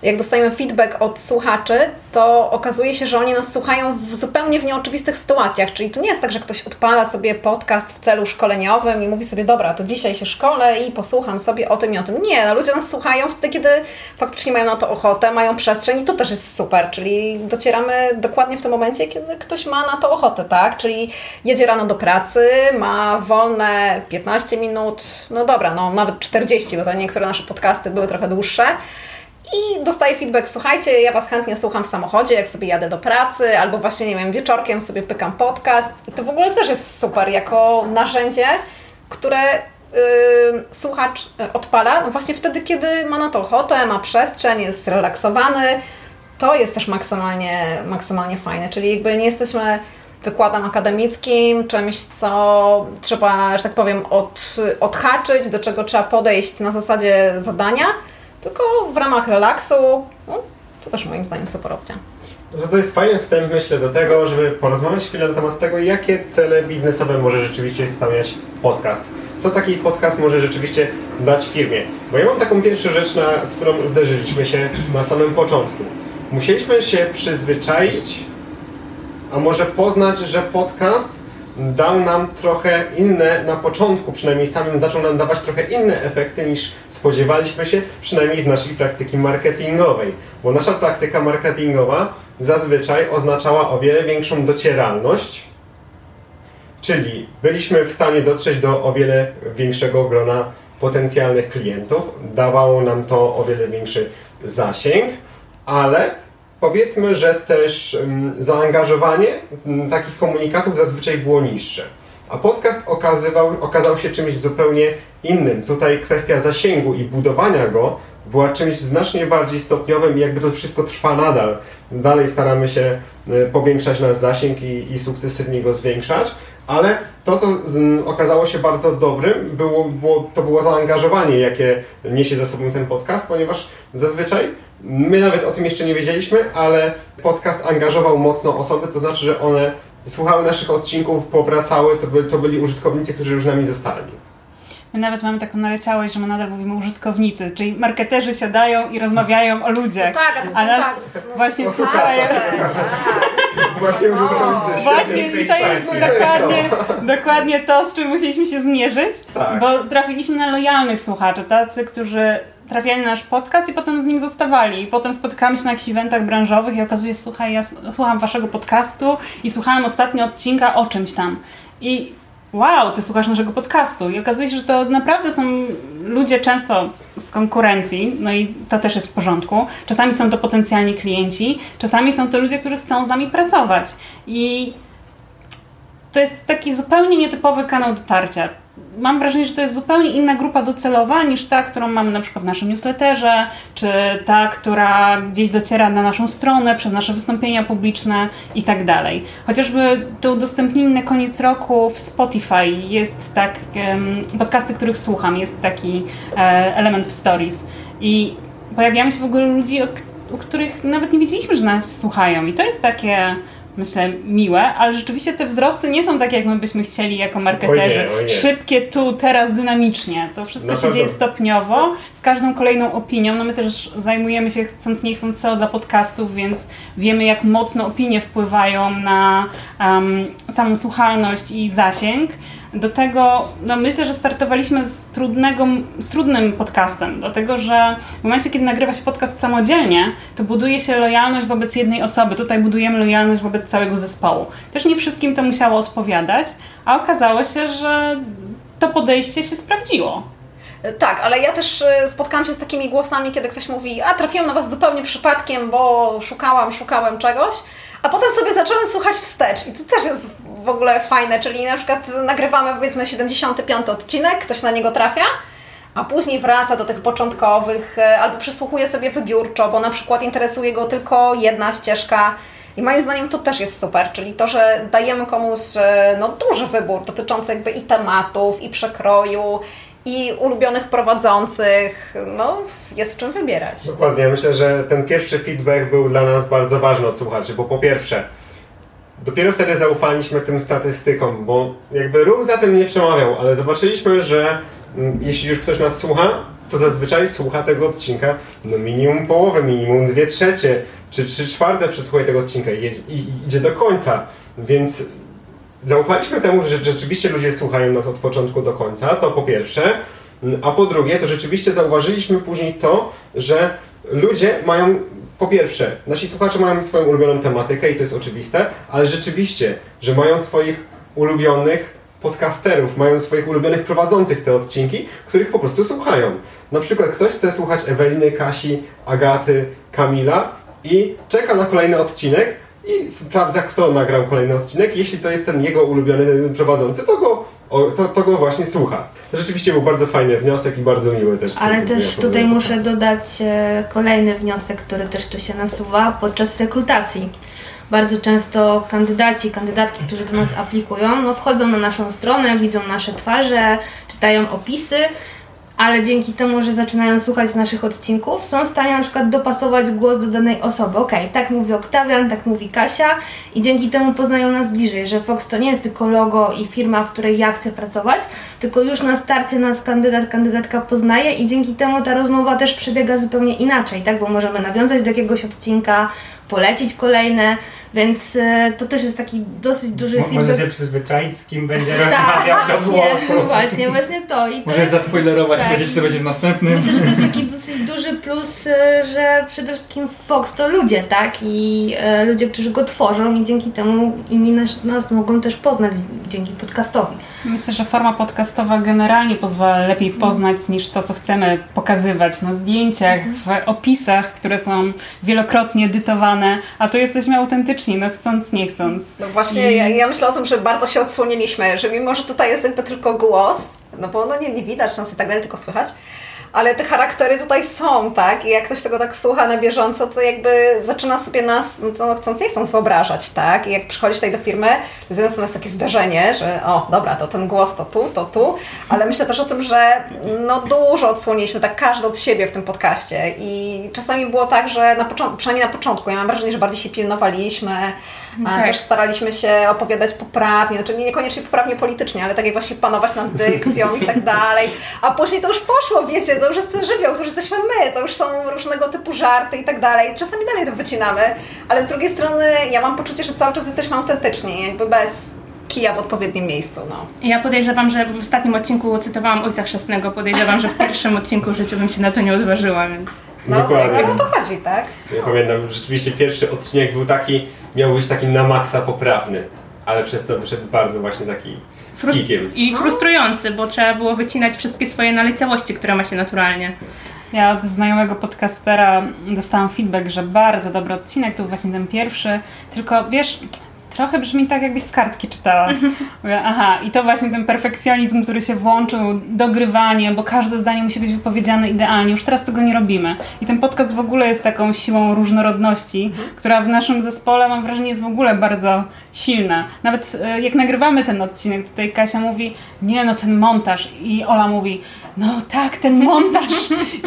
Jak dostajemy feedback od słuchaczy, to okazuje się, że oni nas słuchają w zupełnie w nieoczywistych sytuacjach. Czyli to nie jest tak, że ktoś odpala sobie podcast w celu szkoleniowym i mówi sobie, dobra, to dzisiaj się szkolę i posłucham sobie o tym i o tym. Nie, no ludzie nas słuchają wtedy, kiedy faktycznie mają na to ochotę, mają przestrzeń i to też jest super. Czyli docieramy dokładnie w tym momencie, kiedy ktoś ma na to ochotę, tak? Czyli jedzie rano do pracy, ma wolne 15 minut, no dobra, no nawet 40, bo to niektóre nasze podcasty były trochę dłuższe i dostaję feedback, słuchajcie, ja Was chętnie słucham w samochodzie, jak sobie jadę do pracy, albo właśnie, nie wiem, wieczorkiem sobie pykam podcast. I to w ogóle też jest super jako narzędzie, które yy, słuchacz y, odpala no właśnie wtedy, kiedy ma na to ochotę, ma przestrzeń, jest zrelaksowany. To jest też maksymalnie, maksymalnie fajne, czyli jakby nie jesteśmy wykładem akademickim, czymś, co trzeba, że tak powiem, od, odhaczyć, do czego trzeba podejść na zasadzie zadania, tylko w ramach relaksu, no, to też moim zdaniem super opcja. No to jest fajny wstęp, myślę, do tego, żeby porozmawiać chwilę na temat tego, jakie cele biznesowe może rzeczywiście spełniać podcast. Co taki podcast może rzeczywiście dać firmie? Bo ja mam taką pierwszą rzecz, na, z którą zderzyliśmy się na samym początku. Musieliśmy się przyzwyczaić, a może poznać, że podcast dał nam trochę inne, na początku przynajmniej samym zaczął nam dawać trochę inne efekty niż spodziewaliśmy się, przynajmniej z naszej praktyki marketingowej. Bo nasza praktyka marketingowa zazwyczaj oznaczała o wiele większą docieralność, czyli byliśmy w stanie dotrzeć do o wiele większego grona potencjalnych klientów, dawało nam to o wiele większy zasięg, ale powiedzmy, że też mm, zaangażowanie mm, takich komunikatów zazwyczaj było niższe. A podcast okazywał, okazał się czymś zupełnie innym. Tutaj kwestia zasięgu i budowania go była czymś znacznie bardziej stopniowym i jakby to wszystko trwa nadal. Dalej staramy się y, powiększać nasz zasięg i, i sukcesywnie go zwiększać, ale to, co okazało się bardzo dobrym, było, było, to było zaangażowanie, jakie niesie ze sobą ten podcast, ponieważ zazwyczaj My nawet o tym jeszcze nie wiedzieliśmy, ale podcast angażował mocno osoby, to znaczy, że one słuchały naszych odcinków, powracały, to, by, to byli użytkownicy, którzy już nami zostali. My nawet mamy taką naleciałość, że my nadal mówimy użytkownicy, czyli marketerzy siadają i rozmawiają o ludziach. No tak, a to są a nas tak, no, właśnie słuchacze. Właśnie użytkownicy. Właśnie i to jest dokładnie, dokładnie to, z czym musieliśmy się zmierzyć, Tak. bo trafiliśmy na lojalnych słuchaczy, tacy, którzy trafiali na nasz podcast i potem z nim zostawali. I potem spotykamy się na jakichś eventach branżowych i okazuje się, słuchaj, ja słucham waszego podcastu i słuchałem ostatnio odcinka o czymś tam. I wow, ty słuchasz naszego podcastu. I okazuje się, że to naprawdę są ludzie często z konkurencji, no i to też jest w porządku. Czasami są to potencjalni klienci, czasami są to ludzie, którzy chcą z nami pracować. I to jest taki zupełnie nietypowy kanał dotarcia. Mam wrażenie, że to jest zupełnie inna grupa docelowa niż ta, którą mamy na przykład w naszym newsletterze, czy ta, która gdzieś dociera na naszą stronę przez nasze wystąpienia publiczne i tak dalej. Chociażby to udostępnimy na koniec roku w Spotify. Jest tak, podcasty, których słucham, jest taki e, element w stories. I pojawiają się w ogóle ludzi, o, o których nawet nie wiedzieliśmy, że nas słuchają. I to jest takie myślę, miłe, ale rzeczywiście te wzrosty nie są takie, jak my byśmy chcieli jako marketerzy. O nie, o nie. Szybkie tu, teraz dynamicznie. To wszystko Na się dzieje stopniowo, z każdą kolejną opinią. No my też zajmujemy się, chcąc nie chcąc, SEO dla podcastów, więc wiemy, jak mocno opinie wpływają na um, samą słuchalność i zasięg. Do tego, no myślę, że startowaliśmy z, trudnego, z trudnym podcastem, dlatego że w momencie, kiedy nagrywa się podcast samodzielnie, to buduje się lojalność wobec jednej osoby. Tutaj budujemy lojalność wobec całego zespołu. Też nie wszystkim to musiało odpowiadać, a okazało się, że to podejście się sprawdziło. Tak, ale ja też y, spotkałam się z takimi głosami, kiedy ktoś mówi, a trafiłam na Was zupełnie przypadkiem, bo szukałam, szukałem czegoś, a potem sobie zacząłem słuchać wstecz i to też jest w ogóle fajne, czyli na przykład nagrywamy powiedzmy 75 odcinek, ktoś na niego trafia, a później wraca do tych początkowych, y, albo przesłuchuje sobie wybiórczo, bo na przykład interesuje go tylko jedna ścieżka. I moim zdaniem to też jest super, czyli to, że dajemy komuś e, no, duży wybór dotyczący jakby i tematów, i przekroju, i ulubionych prowadzących, no jest w czym wybierać. Dokładnie, myślę, że ten pierwszy feedback był dla nas bardzo ważny od słuchaczy, bo po pierwsze, dopiero wtedy zaufaliśmy tym statystykom, bo jakby ruch za tym nie przemawiał, ale zobaczyliśmy, że mm, jeśli już ktoś nas słucha, to zazwyczaj słucha tego odcinka no minimum połowę, minimum dwie trzecie, czy trzy czwarte przesłuchaj tego odcinka i, i i idzie do końca. Więc zaufaliśmy temu, że rzeczywiście ludzie słuchają nas od początku do końca, to po pierwsze. A po drugie, to rzeczywiście zauważyliśmy później to, że ludzie mają, po pierwsze, nasi słuchacze mają swoją ulubioną tematykę i to jest oczywiste, ale rzeczywiście, że mają swoich ulubionych podcasterów, mają swoich ulubionych prowadzących te odcinki, których po prostu słuchają. Na przykład ktoś chce słuchać Eweliny, Kasi, Agaty, Kamila i czeka na kolejny odcinek i sprawdza, kto nagrał kolejny odcinek. Jeśli to jest ten jego ulubiony prowadzący, to go, o, to, to go właśnie słucha. Rzeczywiście był bardzo fajny wniosek i bardzo miły też. Ale też tutaj muszę dodać e, kolejny wniosek, który też tu się nasuwa podczas rekrutacji. Bardzo często kandydaci, kandydatki, którzy do nas aplikują, no wchodzą na naszą stronę, widzą nasze twarze, czytają opisy, ale dzięki temu, że zaczynają słuchać naszych odcinków, są w stanie na przykład dopasować głos do danej osoby. Okej, tak mówi Oktawian, tak mówi Kasia i dzięki temu poznają nas bliżej, że Fox to nie jest tylko logo i firma, w której ja chcę pracować, tylko już na starcie nas kandydat, kandydatka poznaje i dzięki temu ta rozmowa też przebiega zupełnie inaczej, tak? Bo możemy nawiązać do jakiegoś odcinka, polecić kolejne, więc e, to też jest taki dosyć duży Mo- feedback. Może się przyzwyczaić, z kim będzie Tak, rozmawiał do właśnie, głosu. właśnie, właśnie to. I to Możesz jest- zaspoilerować, tak. powiedzieć, czy to będzie w następnym. Myślę, że to jest taki dosyć duży plus, e, że przede wszystkim Fox to ludzie, tak? I e, ludzie, którzy go tworzą i dzięki temu inni nas, nas mogą też poznać dzięki podcastowi. Myślę, że forma podcastowa generalnie pozwala lepiej poznać niż to, co chcemy pokazywać na zdjęciach, w opisach, które są wielokrotnie edytowane, a tu jesteśmy autentyczni, no chcąc, nie chcąc. No właśnie, I- ja, ja myślę o tym, że bardzo się odsłoniliśmy, że mimo, że tutaj jest jakby tylko głos, no bo no nie, nie widać nas i tak dalej, tylko słychać, ale te charaktery tutaj są, tak? I jak ktoś tego tak słucha na bieżąco, to jakby zaczyna sobie nas, no chcąc nie chcąc wyobrażać, tak? I jak przychodzi tutaj do firmy, to z jednej strony jest takie zdarzenie, że o, dobra, to ten głos to tu, to tu, ale myślę też o tym, że no dużo odsłoniliśmy, tak każdy od siebie w tym podcaście i czasami było tak, że na początku, przynajmniej na początku, ja mam wrażenie, że bardziej się pilnowaliśmy, Tak. też staraliśmy się opowiadać poprawnie, znaczy nie niekoniecznie poprawnie politycznie, ale tak jak właśnie panować nad dykcją i tak dalej. A później to już poszło, wiecie, to już jest ten żywioł, to już jesteśmy my, to już są różnego typu żarty i tak dalej. Czasami dalej to wycinamy, ale z drugiej strony ja mam poczucie, że cały czas jesteśmy autentyczni, jakby bez kija w odpowiednim miejscu, no. Ja podejrzewam, że w ostatnim odcinku cytowałam Ojca Chrzestnego. Podejrzewam, że w pierwszym odcinku w życiu bym się na to nie odważyła, więc... No, Dokładnie. no o to chodzi, tak? Ja pamiętam, rzeczywiście pierwszy odcinek był taki, miał być taki na maksa poprawny, ale przez to wyszedł bardzo właśnie taki z Frus- kikiem. I frustrujący, bo trzeba było wycinać wszystkie swoje naleciałości, które ma się naturalnie. Ja od znajomego podcastera dostałam feedback, że bardzo dobry odcinek, to był właśnie ten pierwszy, tylko wiesz, trochę brzmi tak, jakbyś z kartki czytała. Mówię, aha, i to właśnie ten perfekcjonizm, który się włączył, dogrywanie, bo każde zdanie musi być wypowiedziane idealnie. Już teraz tego nie robimy. I ten podcast w ogóle jest taką siłą różnorodności, która w naszym zespole, mam wrażenie, jest w ogóle bardzo silna. Nawet e, jak nagrywamy ten odcinek, tutaj Kasia mówi, nie no, ten montaż. I Ola mówi, no tak, ten montaż.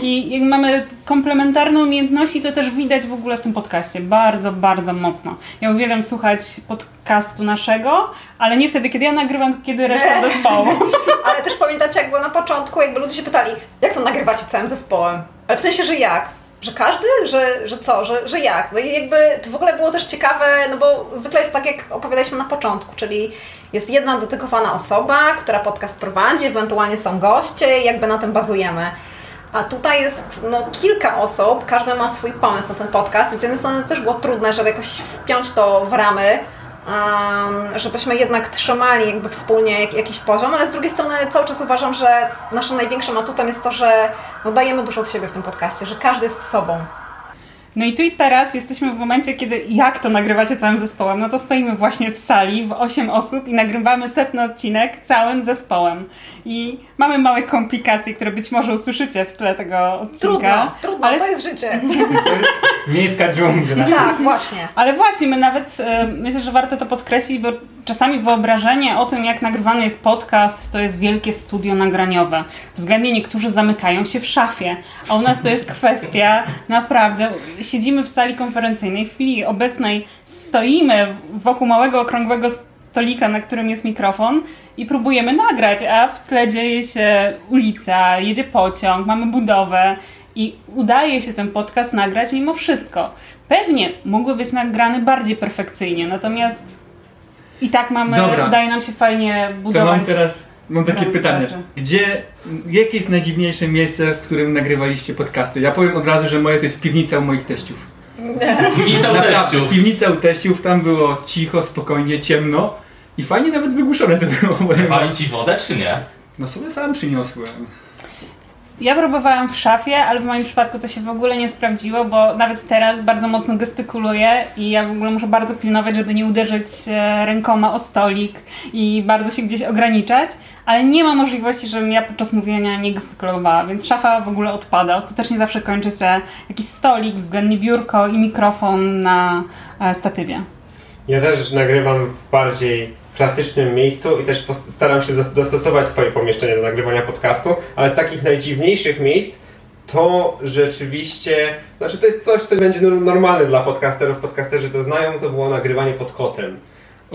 I jak mamy komplementarne umiejętności, to też widać w ogóle w tym podcaście. Bardzo, bardzo mocno. Ja uwielbiam słuchać podcastu naszego, ale nie wtedy, kiedy ja nagrywam, tylko kiedy reszta zespołu. Ale też pamiętacie, jak było na początku, jakby ludzie się pytali, jak to nagrywacie całym zespołem? Ale w sensie, że jak? Że każdy? Że, że co? Że, że jak? No i jakby to w ogóle było też ciekawe, no bo zwykle jest tak, jak opowiadaliśmy na początku, czyli jest jedna dedykowana osoba, która podcast prowadzi, ewentualnie są goście i jakby na tym bazujemy. A tutaj jest no, kilka osób, każdy ma swój pomysł na ten podcast i z jednej strony też było trudne, żeby jakoś wpiąć to w ramy, żebyśmy jednak trzymali jakby wspólnie jak, jakiś poziom, ale z drugiej strony cały czas uważam, że naszym największym atutem jest to, że no, dajemy dużo od siebie w tym podcaście, że każdy jest sobą. No i tu i teraz jesteśmy w momencie, kiedy jak to nagrywacie całym zespołem? No to stoimy właśnie w sali w 8 osób i nagrywamy setny odcinek całym zespołem. I mamy małe komplikacje, które być może usłyszycie w tle tego odcinka. Trudno, trudno, ale to jest życie. Miejska dżungla. tak, właśnie. Ale właśnie, my nawet e, myślę, że warto to podkreślić, bo czasami wyobrażenie o tym, jak nagrywany jest podcast, to jest wielkie studio nagraniowe. Względnie niektórzy zamykają się w szafie, a u nas to jest kwestia naprawdę. Siedzimy w sali konferencyjnej, w chwili obecnej stoimy wokół małego okrągłego stolika, na którym jest mikrofon i próbujemy nagrać, a w tle dzieje się ulica, jedzie pociąg, mamy budowę i udaje się ten podcast nagrać mimo wszystko. Pewnie mógłby być nagrany bardziej perfekcyjnie, natomiast i tak mamy, Dobra. udaje nam się fajnie To budować. mam teraz mam takie pytanie. starczy. Gdzie, jakie jest najdziwniejsze miejsce, w którym nagrywaliście podcasty? Ja powiem od razu, że moje to jest piwnica u moich teściów. Piwnica u teściów. Piwnica u teściów, tam było cicho, spokojnie, ciemno i fajnie nawet wygłuszone to było. Wali ci wodę, czy nie? No sobie sam przyniosłem. Ja próbowałam w szafie, ale w moim przypadku to się w ogóle nie sprawdziło, bo nawet teraz bardzo mocno gestykuluję i ja w ogóle muszę bardzo pilnować, żeby nie uderzyć e, rękoma o stolik i bardzo się gdzieś ograniczać, ale nie ma możliwości, żebym ja podczas mówienia nie gestykulowała, więc szafa w ogóle odpada. Ostatecznie zawsze kończy się jakiś stolik, względnie biurko i mikrofon na e, statywie. Ja też nagrywam w bardziej klasycznym miejscu i też staram się dos- dostosować swoje pomieszczenie do nagrywania podcastu, ale z takich najdziwniejszych miejsc to rzeczywiście, znaczy to jest coś, co będzie nor- normalne dla podcasterów, podcasterzy to znają, to było nagrywanie pod kocem.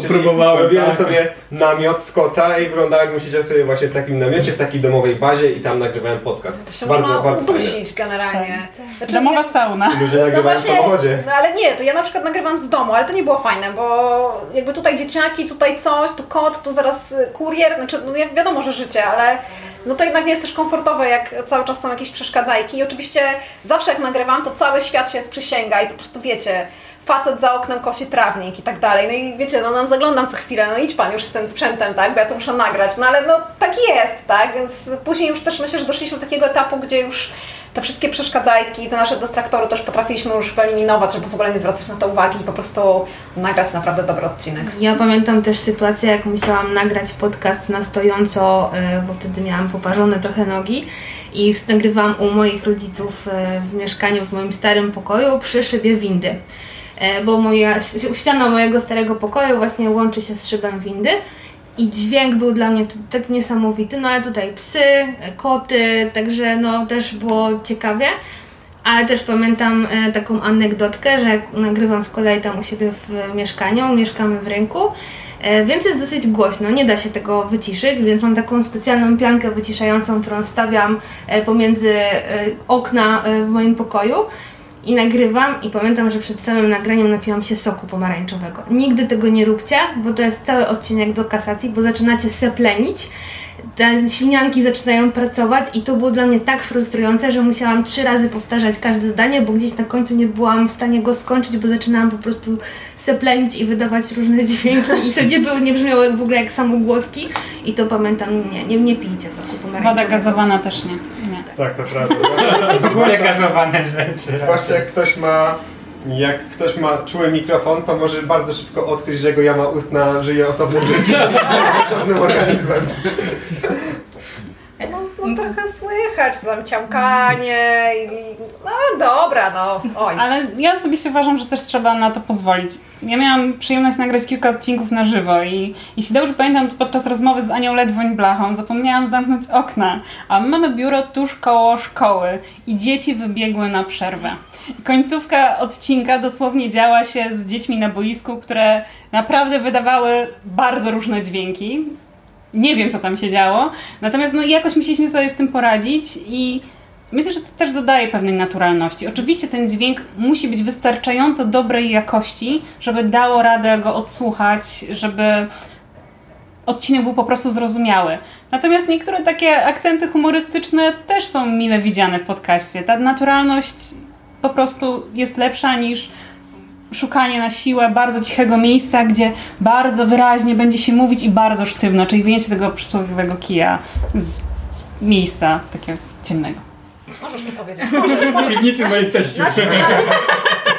Próbowałem, robiłem tak. sobie namiot z koca i wyglądało jakbym siedział sobie właśnie w takim namiocie, w takiej domowej bazie i tam nagrywałem podcast. To się bardzo, można bardzo udusić generalnie. Znaczy, Domowa sauna. Ludzie nagrywają w samochodzie. No ale nie, to ja na przykład nagrywam z domu, ale to nie było fajne, bo jakby tutaj dzieciaki, tutaj coś, tu kot, tu zaraz y, kurier, znaczy no wi- wiadomo, że życie, ale no to jednak nie jest też komfortowe, jak cały czas są jakieś przeszkadzajki i oczywiście zawsze jak nagrywam, to cały świat się sprzysięga i po prostu wiecie, facet za oknem kosi trawnik i tak dalej, no i wiecie, no nam zaglądam co chwilę, no idź pan już z tym sprzętem, tak, bo ja to muszę nagrać, no ale no tak jest, tak, więc później już też myślę, że doszliśmy do takiego etapu, gdzie już te wszystkie przeszkadzajki, te nasze dystraktory też potrafiliśmy już wyeliminować, żeby w ogóle nie zwracać na to uwagi i po prostu nagrać naprawdę dobry odcinek. Ja pamiętam też sytuację, jak musiałam nagrać podcast na stojąco, e, bo wtedy miałam poparzone trochę nogi i nagrywałam u moich rodziców e, w mieszkaniu w moim starym pokoju przy szybie windy. E, Bo moja ściana mojego starego pokoju właśnie łączy się z szybem windy i dźwięk był dla mnie tak niesamowity, no ale tutaj psy, e, koty, także no też było ciekawie. Ale też pamiętam e, taką anegdotkę, że nagrywam z kolei tam u siebie w mieszkaniu, mieszkamy w rynku, więc jest dosyć głośno, nie da się tego wyciszyć, więc mam taką specjalną piankę wyciszającą, którą stawiam pomiędzy okna w moim pokoju i nagrywam i pamiętam, że przed samym nagraniem napiłam się soku pomarańczowego. Nigdy tego nie róbcie, bo to jest cały odcinek do kasacji, bo zaczynacie seplenić, te silnianki zaczynają pracować i to było dla mnie tak frustrujące, że musiałam trzy razy powtarzać każde zdanie, bo gdzieś na końcu nie byłam w stanie go skończyć, bo zaczynałam po prostu seplenić i wydawać różne dźwięki i to nie, były, nie brzmiało w ogóle jak samogłoski i to pamiętam, nie, nie, nie pijcie soku pomarańczowego. Woda gazowana też nie. Tak, to prawda. W ogóle gazowane rzeczy. Zwłaszcza jak ktoś ma jak ktoś ma czuły mikrofon, to może bardzo szybko odkryć, że jego jama ustna żyje osobnym życiem, osobnym organizmem. No trochę słychać, tam ciamkanie i, i no dobra, no, oj. Ale ja osobiście uważam, że też trzeba na to pozwolić. Ja miałam przyjemność nagrać kilka odcinków na żywo i jeśli dobrze pamiętam, to podczas rozmowy z Anią Ledwoń-Blachą zapomniałam zamknąć okna, a my mamy biuro tuż koło szkoły i dzieci wybiegły na przerwę. Końcówka odcinka dosłownie działa się z dziećmi na boisku, które naprawdę wydawały bardzo różne dźwięki. Nie wiem, co tam się działo, natomiast no, jakoś musieliśmy sobie z tym poradzić i Myślę, że to też dodaje pewnej naturalności. Oczywiście ten dźwięk musi być wystarczająco dobrej jakości, żeby dało radę go odsłuchać, żeby odcinek był po prostu zrozumiały. Natomiast niektóre takie akcenty humorystyczne też są mile widziane w podcaście. Ta naturalność po prostu jest lepsza niż szukanie na siłę bardzo cichego miejsca, gdzie bardzo wyraźnie będzie się mówić i bardzo sztywno, czyli wyjęcie tego przysłowiowego kija z miejsca takiego ciemnego. Możesz to powiedzieć. Możesz, możesz. Piwnicy moich teściów. Nasi,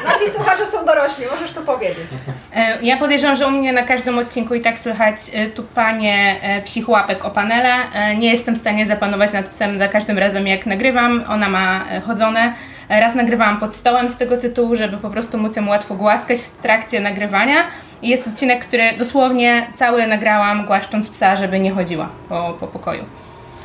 nasi słuchacze są dorośli, możesz to powiedzieć. E, Ja podejrzewam, że u mnie na każdym odcinku i tak słychać e, tupanie e, psich łapek o panele. Nie jestem w stanie zapanować nad psem za każdym razem jak nagrywam. Ona ma chodzone. E, Raz nagrywałam pod stołem z tego tytułu, żeby po prostu móc ją łatwo głaskać w trakcie nagrywania. I jest odcinek, który dosłownie cały nagrałam głaszcząc psa, żeby nie chodziła po, po pokoju.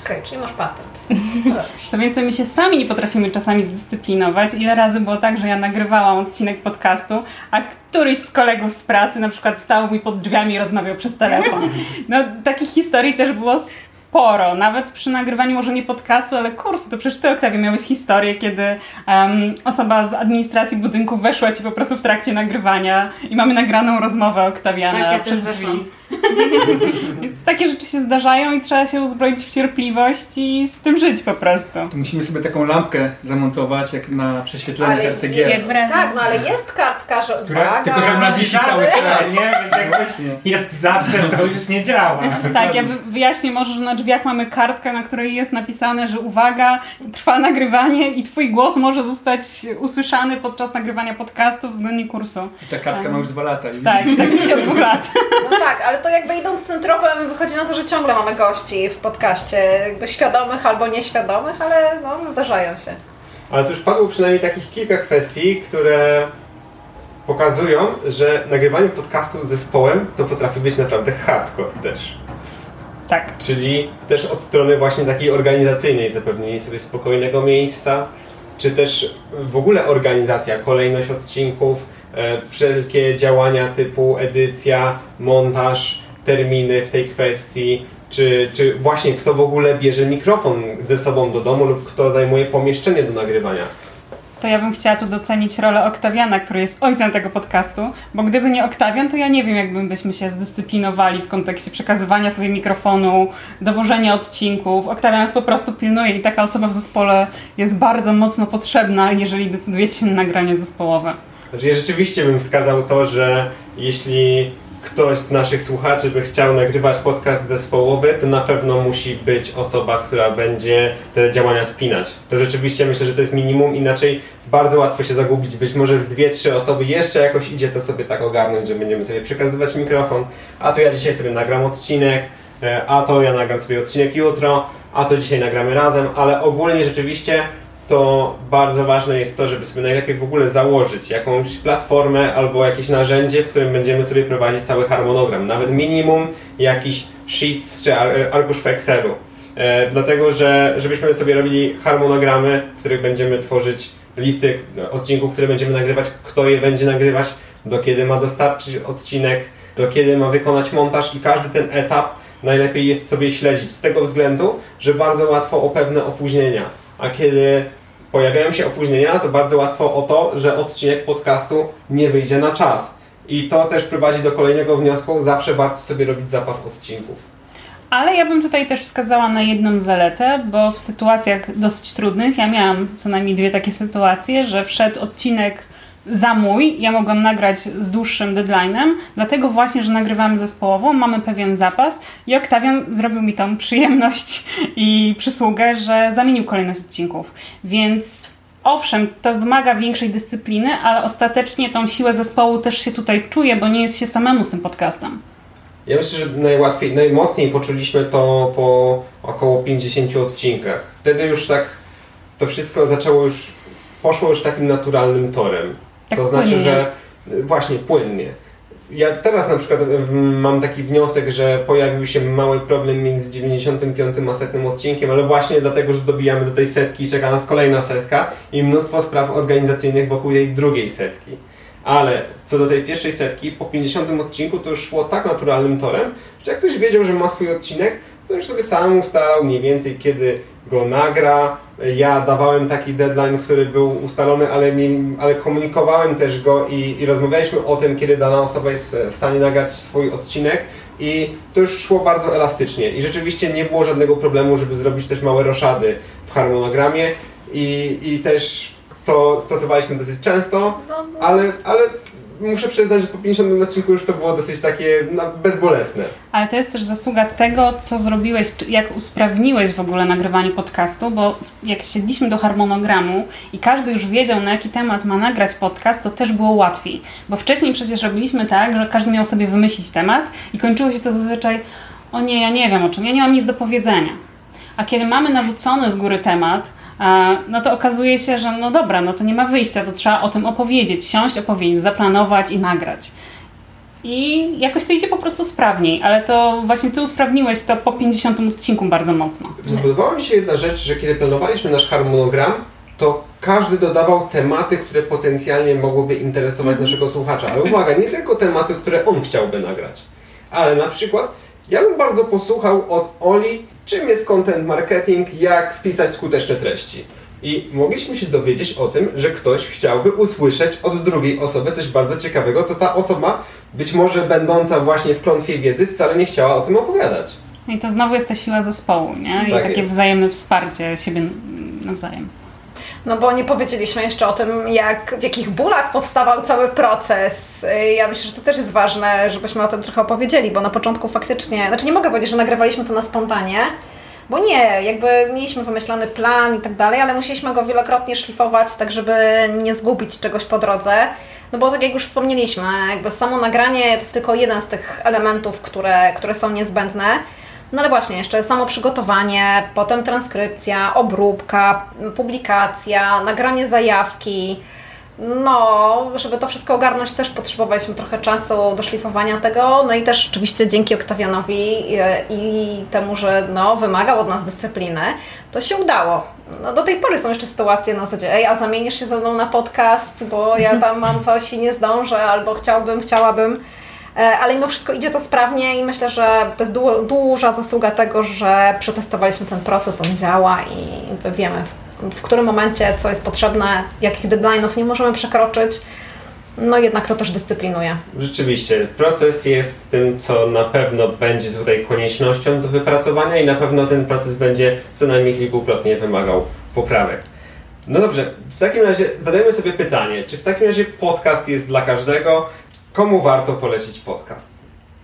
Okej, okay, czyli masz patent. Co więcej, my się sami nie potrafimy czasami zdyscyplinować. Ile razy było tak, że ja nagrywałam odcinek podcastu, a któryś z kolegów z pracy na przykład stał mi pod drzwiami i rozmawiał przez telefon. No, takich historii też było sporo. Nawet przy nagrywaniu może nie podcastu, ale kursu. To przecież ty, Oktawia, miałeś historię, kiedy um, osoba z administracji budynku weszła ci po prostu w trakcie nagrywania i mamy nagraną rozmowę Oktawiana tak, ja przez też drzwi. Więc takie rzeczy się zdarzają i trzeba się uzbroić w cierpliwość i z tym żyć po prostu. To musimy sobie taką lampkę zamontować, jak na prześwietlenie Ale karty gier. Tak, no ale jest kartka, że Która- uwaga. tylko, że ona wisi cały czas. Nie, więc jak coś jest zawsze, to już nie działa. Tak, ja wy- wyjaśnię może, że na drzwiach mamy kartkę, na której jest napisane, że uwaga, trwa nagrywanie i twój głos może zostać usłyszany podczas nagrywania podcastu względnie kursu. Ta kartka ma już dwa lata. i- Tak, tak mi się od dwóch lat. No tak, ale to jakby idąc tym tropem wychodzi na to, że ciągle mamy gości w podcaście, jakby świadomych albo nieświadomych, ale no zdarzają się. Ale to już padło przynajmniej takich kilka kwestii, które pokazują, że nagrywanie podcastu z zespołem to potrafi być naprawdę hardcore też. Tak. Czyli też od strony właśnie takiej organizacyjnej, zapewnienie sobie spokojnego miejsca, czy też w ogóle organizacja, kolejność odcinków, wszelkie działania typu edycja, montaż, terminy w tej kwestii, czy, czy właśnie kto w ogóle bierze mikrofon ze sobą do domu lub kto zajmuje pomieszczenie do nagrywania. To ja bym chciała tu docenić rolę Oktawiana, który jest ojcem tego podcastu, bo gdyby nie Oktawian, to ja nie wiem, jakby byśmy się zdyscyplinowali w kontekście przekazywania sobie mikrofonu, dowożenia odcinków. Oktawian nas po prostu pilnuje i taka osoba w zespole jest bardzo mocno potrzebna, jeżeli decydujecie się na nagranie zespołowe. Znaczy ja rzeczywiście bym wskazał to, że jeśli ktoś z naszych słuchaczy by chciał nagrywać podcast zespołowy, to na pewno musi być osoba, która będzie te działania spinać. To rzeczywiście myślę, że to jest minimum, inaczej bardzo łatwo się zagubić. Być może w dwie, trzy osoby jeszcze jakoś idzie to sobie tak ogarnąć, że będziemy sobie przekazywać mikrofon, a to ja dzisiaj sobie nagram odcinek, e, a to ja nagram sobie odcinek jutro, a to dzisiaj nagramy razem, ale ogólnie rzeczywiście to bardzo ważne jest to, żeby sobie najlepiej w ogóle założyć jakąś platformę albo jakieś narzędzie, w którym będziemy sobie prowadzić cały harmonogram. Nawet minimum jakiś sheets czy ar- arkusz w Excelu. E, dlatego, że żebyśmy sobie robili harmonogramy, w których będziemy tworzyć listy odcinków, które będziemy nagrywać, kto je będzie nagrywać, do kiedy ma dostarczyć odcinek, do kiedy ma wykonać montaż i każdy ten etap najlepiej jest sobie śledzić z tego względu, że bardzo łatwo o pewne opóźnienia. A kiedy pojawiają się opóźnienia, to bardzo łatwo o to, że odcinek podcastu nie wyjdzie na czas. I to też prowadzi do kolejnego wniosku, zawsze warto sobie robić zapas odcinków. Ale ja bym tutaj też wskazała na jedną zaletę, bo w sytuacjach dosyć trudnych, ja miałam co najmniej dwie takie sytuacje, że wszedł odcinek za mój, ja mogłam nagrać z dłuższym deadline'em, dlatego właśnie, że nagrywamy zespołowo, mamy pewien zapas i Oktawian zrobił mi tą przyjemność i przysługę, że zamienił kolejność odcinków. Więc owszem, to wymaga większej dyscypliny, ale ostatecznie tą siłę zespołu też się tutaj czuje, bo nie jest się samemu z tym podcastem. Ja myślę, że najłatwiej, najmocniej poczuliśmy to po około 50 odcinkach. Wtedy już tak to wszystko zaczęło już, poszło już takim naturalnym torem. Tak to znaczy, płynnie. że właśnie płynnie. Ja teraz na przykład mam taki wniosek, że pojawił się mały problem między 95 a setnym odcinkiem, ale właśnie dlatego, że dobijamy do tej setki i czeka nas kolejna setka i mnóstwo spraw organizacyjnych wokół tej drugiej setki. Ale co do tej pierwszej setki, po 50 odcinku to już szło tak naturalnym torem, że jak ktoś wiedział, że ma swój odcinek, to już sobie sam ustalał mniej więcej kiedy go nagra. Ja dawałem taki deadline, który był ustalony, ale, mi, ale komunikowałem też go i, i rozmawialiśmy o tym, kiedy dana osoba jest w stanie nagrać swój odcinek i to już szło bardzo elastycznie. I rzeczywiście nie było żadnego problemu, żeby zrobić też małe roszady w harmonogramie i, i też to stosowaliśmy dosyć często, ale, ale muszę przyznać, że po 50 odcinku już to było dosyć takie no, bezbolesne. Ale to jest też zasługa tego, co zrobiłeś, jak usprawniłeś w ogóle nagrywanie podcastu, bo jak siedliśmy do harmonogramu i każdy już wiedział, na jaki temat ma nagrać podcast, to też było łatwiej. Bo wcześniej przecież robiliśmy tak, że każdy miał sobie wymyślić temat i kończyło się to zazwyczaj, o nie, ja nie wiem o czym, ja nie mam nic do powiedzenia. A kiedy mamy narzucony z góry temat, no to okazuje się, że no dobra, no to nie ma wyjścia, to trzeba o tym opowiedzieć, siąść, opowiedzieć, zaplanować i nagrać. i jakoś to idzie po prostu sprawniej, ale to właśnie ty usprawniłeś to po 50 odcinku bardzo mocno. Spodobała mi się jedna rzecz, że kiedy planowaliśmy nasz harmonogram, to każdy dodawał tematy, które potencjalnie mogłyby interesować naszego słuchacza. Ale uwaga, nie tylko tematy, które on chciałby nagrać. Ale na przykład ja bym bardzo posłuchał od Oli, czym jest content marketing, jak wpisać skuteczne treści. I mogliśmy się dowiedzieć o tym, że ktoś chciałby usłyszeć od drugiej osoby coś bardzo ciekawego, co ta osoba, być może będąca właśnie w klątwie wiedzy, wcale nie chciała o tym opowiadać. I to znowu jest ta siła zespołu, nie? I Tak takie jest. wzajemne wsparcie siebie nawzajem. No bo nie powiedzieliśmy jeszcze o tym, jak, w jakich bólach powstawał cały proces. Y, Ja myślę, że to też jest ważne, żebyśmy o tym trochę opowiedzieli, bo na początku faktycznie, znaczy nie mogę powiedzieć, że nagrywaliśmy to na spontanie, bo nie, jakby mieliśmy wymyślony plan i tak dalej, ale musieliśmy go wielokrotnie szlifować, tak żeby nie zgubić czegoś po drodze. No bo tak jak już wspomnieliśmy, jakby samo nagranie to jest tylko jeden z tych elementów, które, które są niezbędne. No ale właśnie, jeszcze samo przygotowanie, potem transkrypcja, obróbka, publikacja, nagranie zajawki. No, żeby to wszystko ogarnąć, też potrzebowaliśmy trochę czasu do szlifowania tego. No i też oczywiście dzięki Oktawianowi i, i temu, że no, wymagał od nas dyscypliny, to się udało. No, do tej pory są jeszcze sytuacje na zasadzie, ej, a zamienisz się ze mną na podcast, bo ja tam mam coś i nie zdążę, albo chciałbym, chciałabym. E, Ale mimo wszystko idzie to sprawnie i myślę, że to jest du- duża zasługa tego, że przetestowaliśmy ten proces, on działa i wiemy w, w którym momencie co jest potrzebne, jakich deadline'ów nie możemy przekroczyć. No jednak to też dyscyplinuje. Rzeczywiście, proces jest tym, co na pewno będzie tutaj koniecznością do wypracowania i na pewno ten proces będzie co najmniej kilkukrotnie wymagał poprawek. No dobrze, w takim razie zadajmy sobie pytanie, czy w takim razie podcast jest dla każdego? Komu warto polecić podcast?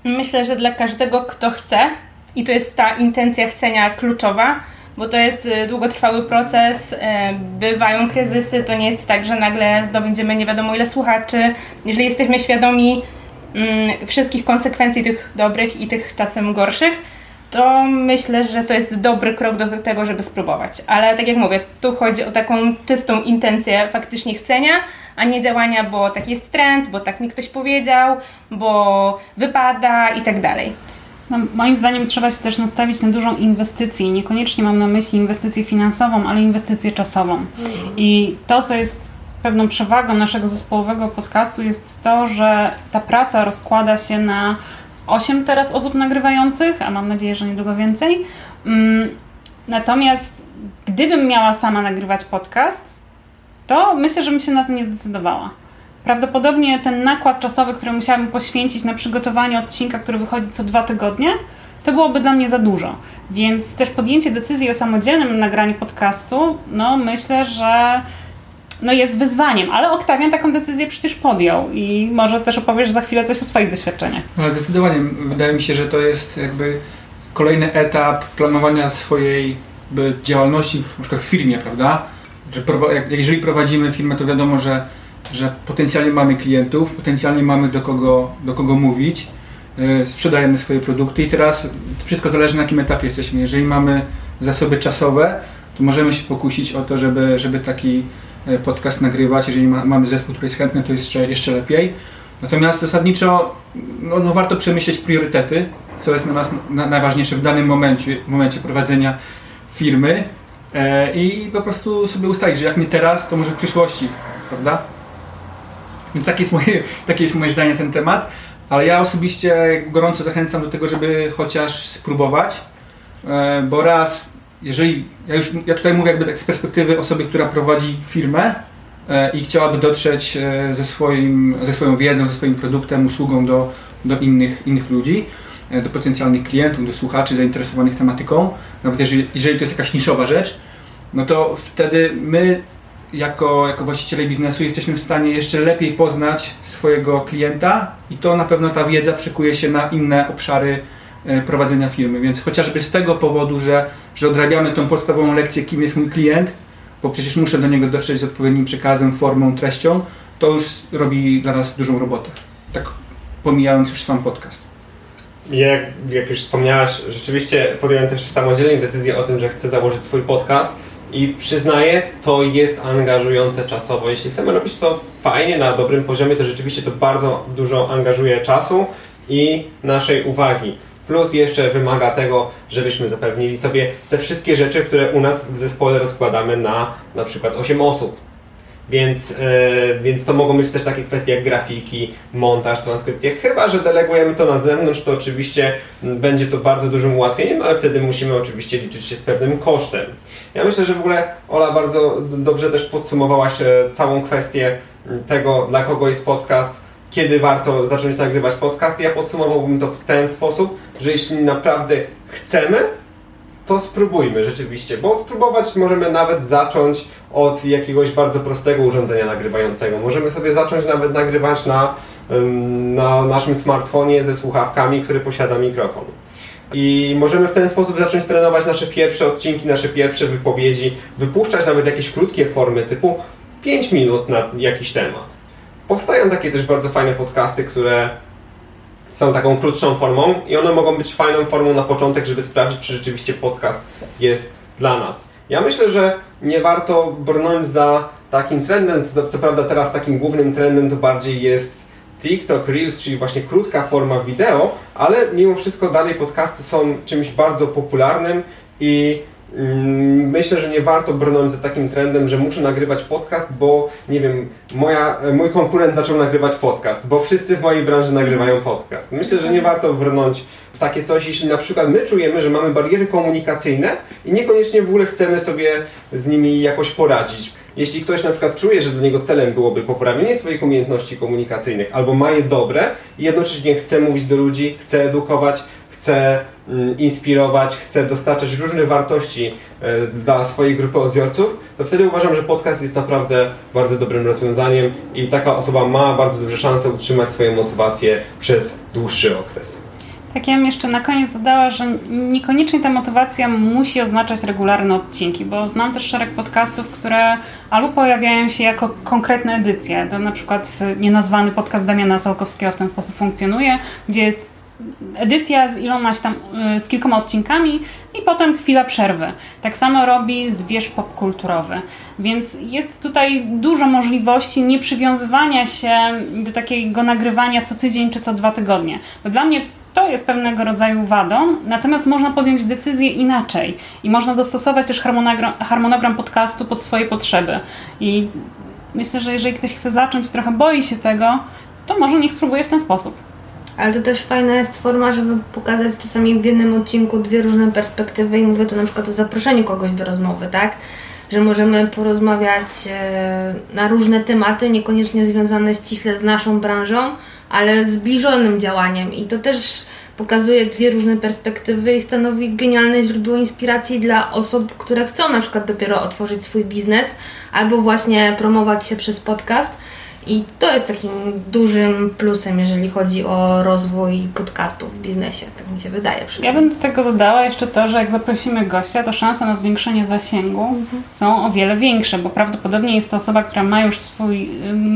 Myślę, że dla każdego, kto chce, i to jest ta intencja chcenia kluczowa, bo to jest y, długotrwały proces, y, bywają kryzysy, to nie jest tak, że nagle zdobędziemy nie wiadomo ile słuchaczy. Jeżeli jesteśmy świadomi mm, wszystkich konsekwencji tych dobrych i tych czasem gorszych, to myślę, że to jest dobry krok do tego, żeby spróbować. Ale tak jak mówię, tu chodzi o taką czystą intencję faktycznie chcenia, a nie działania, bo taki jest trend, bo tak mi ktoś powiedział, bo wypada i tak dalej. No, moim zdaniem trzeba się też nastawić na dużą inwestycję. Niekoniecznie mam na myśli inwestycję finansową, ale inwestycję czasową. I to, co jest pewną przewagą naszego zespołowego podcastu, jest to, że ta praca rozkłada się na 8 teraz osób nagrywających, a mam nadzieję, że niedługo więcej. Mm, Natomiast gdybym miała sama nagrywać podcast, to myślę, że bym się na to nie zdecydowała. Prawdopodobnie ten nakład czasowy, który musiałabym poświęcić na przygotowanie odcinka, który wychodzi co dwa tygodnie, to byłoby dla mnie za dużo. Więc też podjęcie decyzji o samodzielnym nagraniu podcastu, no myślę, że no jest wyzwaniem, ale Oktawian taką decyzję przecież podjął i może też opowiesz za chwilę coś o swoich doświadczeniach. No, zdecydowanie wydaje mi się, że to jest jakby kolejny etap planowania swojej działalności na przykład w firmie, prawda? Że jeżeli prowadzimy firmę, to wiadomo, że, że potencjalnie mamy klientów, potencjalnie mamy do kogo, do kogo mówić, yy, sprzedajemy swoje produkty i teraz wszystko zależy na jakim etapie jesteśmy. Jeżeli mamy zasoby czasowe, to możemy się pokusić o to, żeby, żeby taki e, podcast nagrywać. Jeżeli ma, mamy zespół, który jest chętny, to jest jeszcze, jeszcze lepiej. Natomiast zasadniczo no, no warto przemyśleć priorytety, co jest na nas na, najważniejsze w danym momencie, w momencie prowadzenia firmy i po prostu sobie ustalić, że jak nie teraz, to może w przyszłości, prawda? Więc takie jest moje, takie jest moje zdanie na ten temat, ale ja osobiście gorąco zachęcam do tego, żeby chociaż spróbować, e, bo raz, jeżeli, ja już, ja tutaj mówię jakby tak z perspektywy osoby, która prowadzi firmę, e, i chciałaby dotrzeć e, ze, swoim, ze swoją wiedzą, ze swoim produktem, usługą do, do innych, innych ludzi, e, do potencjalnych klientów, do słuchaczy zainteresowanych tematyką, nawet jeżeli, jeżeli to jest jakaś niszowa rzecz, no to wtedy my jako, jako właściciele biznesu jesteśmy w stanie jeszcze lepiej poznać swojego klienta i to na pewno ta wiedza przekuje się na inne obszary e, prowadzenia firmy. Więc chociażby z tego powodu, że, że odrabiamy tą podstawową lekcję, kim jest mój klient, bo przecież muszę do niego dotrzeć z odpowiednim przekazem, formą, treścią, to już robi dla nas dużą robotę. Tak pomijając już sam podcast. Jak, jak już wspomniałaś, rzeczywiście podjąłem też samodzielnie decyzję o tym, że chcę założyć swój podcast I przyznaję, to jest angażujące czasowo. Jeśli chcemy robić to fajnie, na dobrym poziomie, to rzeczywiście to bardzo dużo angażuje czasu i naszej uwagi. Plus jeszcze wymaga tego, żebyśmy zapewnili sobie te wszystkie rzeczy, które u nas w zespole rozkładamy na na przykład 8 osób. Więc, e, więc to mogą być też takie kwestie jak grafiki, montaż, transkrypcje. Chyba, że delegujemy to na zewnątrz, to oczywiście będzie to bardzo dużym ułatwieniem, ale wtedy musimy oczywiście liczyć się z pewnym kosztem. Ja myślę, że w ogóle Ola bardzo dobrze też podsumowałaś całą kwestię tego, dla kogo jest podcast, kiedy warto zacząć nagrywać podcast. Ja podsumowałbym to w ten sposób, że jeśli naprawdę chcemy, to spróbujmy rzeczywiście, bo spróbować możemy nawet zacząć od jakiegoś bardzo prostego urządzenia nagrywającego. Możemy sobie zacząć nawet nagrywać na, na naszym smartfonie ze słuchawkami, który posiada mikrofon. I możemy w ten sposób zacząć trenować nasze pierwsze odcinki, nasze pierwsze wypowiedzi, wypuszczać nawet jakieś krótkie formy typu 5 minut na jakiś temat. Powstają takie też bardzo fajne podcasty, które są taką krótszą formą i one mogą być fajną formą na początek, żeby sprawdzić, czy rzeczywiście podcast jest dla nas. Ja myślę, że nie warto brnąć za takim trendem, co, co prawda teraz takim głównym trendem to bardziej jest TikTok Reels, czyli właśnie krótka forma wideo, ale mimo wszystko dalej podcasty są czymś bardzo popularnym i myślę, że nie warto brnąć za takim trendem, że muszę nagrywać podcast, bo nie wiem, moja, mój konkurent zaczął nagrywać podcast, bo wszyscy w mojej branży nagrywają podcast. Myślę, że nie warto brnąć w takie coś, jeśli na przykład my czujemy, że mamy bariery komunikacyjne i niekoniecznie w ogóle chcemy sobie z nimi jakoś poradzić. Jeśli ktoś na przykład czuje, że dla niego celem byłoby poprawienie swoich umiejętności komunikacyjnych albo ma je dobre i jednocześnie chce mówić do ludzi, chce edukować, chce mm, inspirować, chce dostarczać różne wartości e, dla swojej grupy odbiorców, to wtedy uważam, że podcast jest naprawdę bardzo dobrym rozwiązaniem i taka osoba ma bardzo duże szanse utrzymać swoją motywację przez dłuższy okres. Tak, ja bym jeszcze na koniec dodała, że niekoniecznie ta motywacja musi oznaczać regularne odcinki, bo znam też szereg podcastów, które albo pojawiają się jako konkretne edycje. To na przykład nienazwany podcast Damiana Sałkowskiego w ten sposób funkcjonuje, gdzie jest edycja z ilomaś tam, y, z kilkoma odcinkami i potem chwila przerwy. Tak samo robi zwierz popkulturowy. Więc jest tutaj dużo możliwości nieprzywiązywania się do takiego nagrywania co tydzień czy co dwa tygodnie. Bo dla mnie to jest pewnego rodzaju wadą, natomiast można podjąć decyzję inaczej i można dostosować też harmonogram, harmonogram podcastu pod swoje potrzeby. I myślę, że jeżeli ktoś chce zacząć, trochę boi się tego, to może niech spróbuje w ten sposób. Ale to też fajna jest forma, żeby pokazać czasami w jednym odcinku dwie różne perspektywy i mówię tu na przykład o zaproszeniu kogoś do rozmowy, tak? Że możemy porozmawiać e, na różne tematy, niekoniecznie związane ściśle z naszą branżą, ale zbliżonym działaniem i to też pokazuje dwie różne perspektywy i stanowi genialne źródło inspiracji dla osób, które chcą na przykład dopiero otworzyć swój biznes albo właśnie promować się przez podcast. I to jest takim dużym plusem, jeżeli chodzi o rozwój podcastów w biznesie, tak mi się wydaje Ja bym do tego dodała jeszcze to, że jak zaprosimy gościa, to szanse na zwiększenie zasięgu są o wiele większe, bo prawdopodobnie jest to osoba, która ma już swój,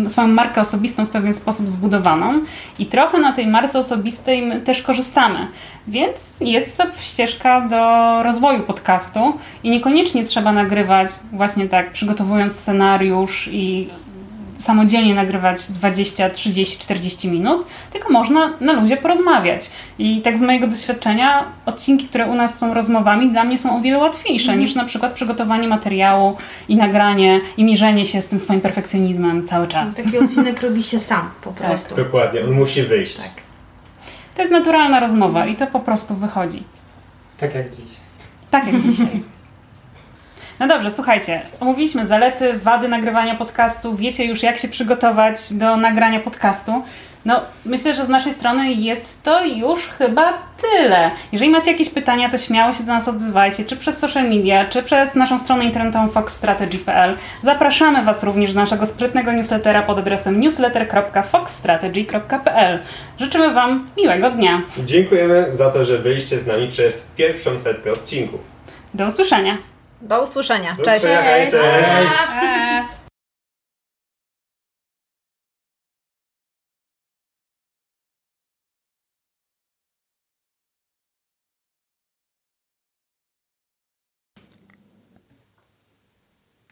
swoją markę osobistą w pewien sposób zbudowaną i trochę na tej marce osobistej my też korzystamy. Więc jest to ścieżka do rozwoju podcastu i niekoniecznie trzeba nagrywać właśnie tak, przygotowując scenariusz i samodzielnie nagrywać 20, 30, 40 minut, tylko można na luzie porozmawiać. I tak z mojego doświadczenia odcinki, które u nas są rozmowami, dla mnie są o wiele łatwiejsze Mhm. niż na przykład przygotowanie materiału i nagranie i mierzenie się z tym swoim perfekcjonizmem cały czas. Taki odcinek robi się sam po prostu. Dokładnie, on musi wyjść. To jest naturalna rozmowa i to po prostu wychodzi. Tak jak dziś. Tak jak dzisiaj. No dobrze, słuchajcie, omówiliśmy zalety, wady nagrywania podcastu, wiecie już jak się przygotować do nagrania podcastu. No, myślę, że z naszej strony jest to już chyba tyle. Jeżeli macie jakieś pytania, to śmiało się do nas odzywajcie, czy przez social media, czy przez naszą stronę internetową foxstrategy.pl. Zapraszamy Was również do naszego sprytnego newslettera pod adresem newsletter.foxstrategy.pl. Życzymy Wam miłego dnia. Dziękujemy za to, że byliście z nami przez pierwszą setkę odcinków. Do usłyszenia. Do usłyszenia. Cześć. Cześć. Cześć. Cześć.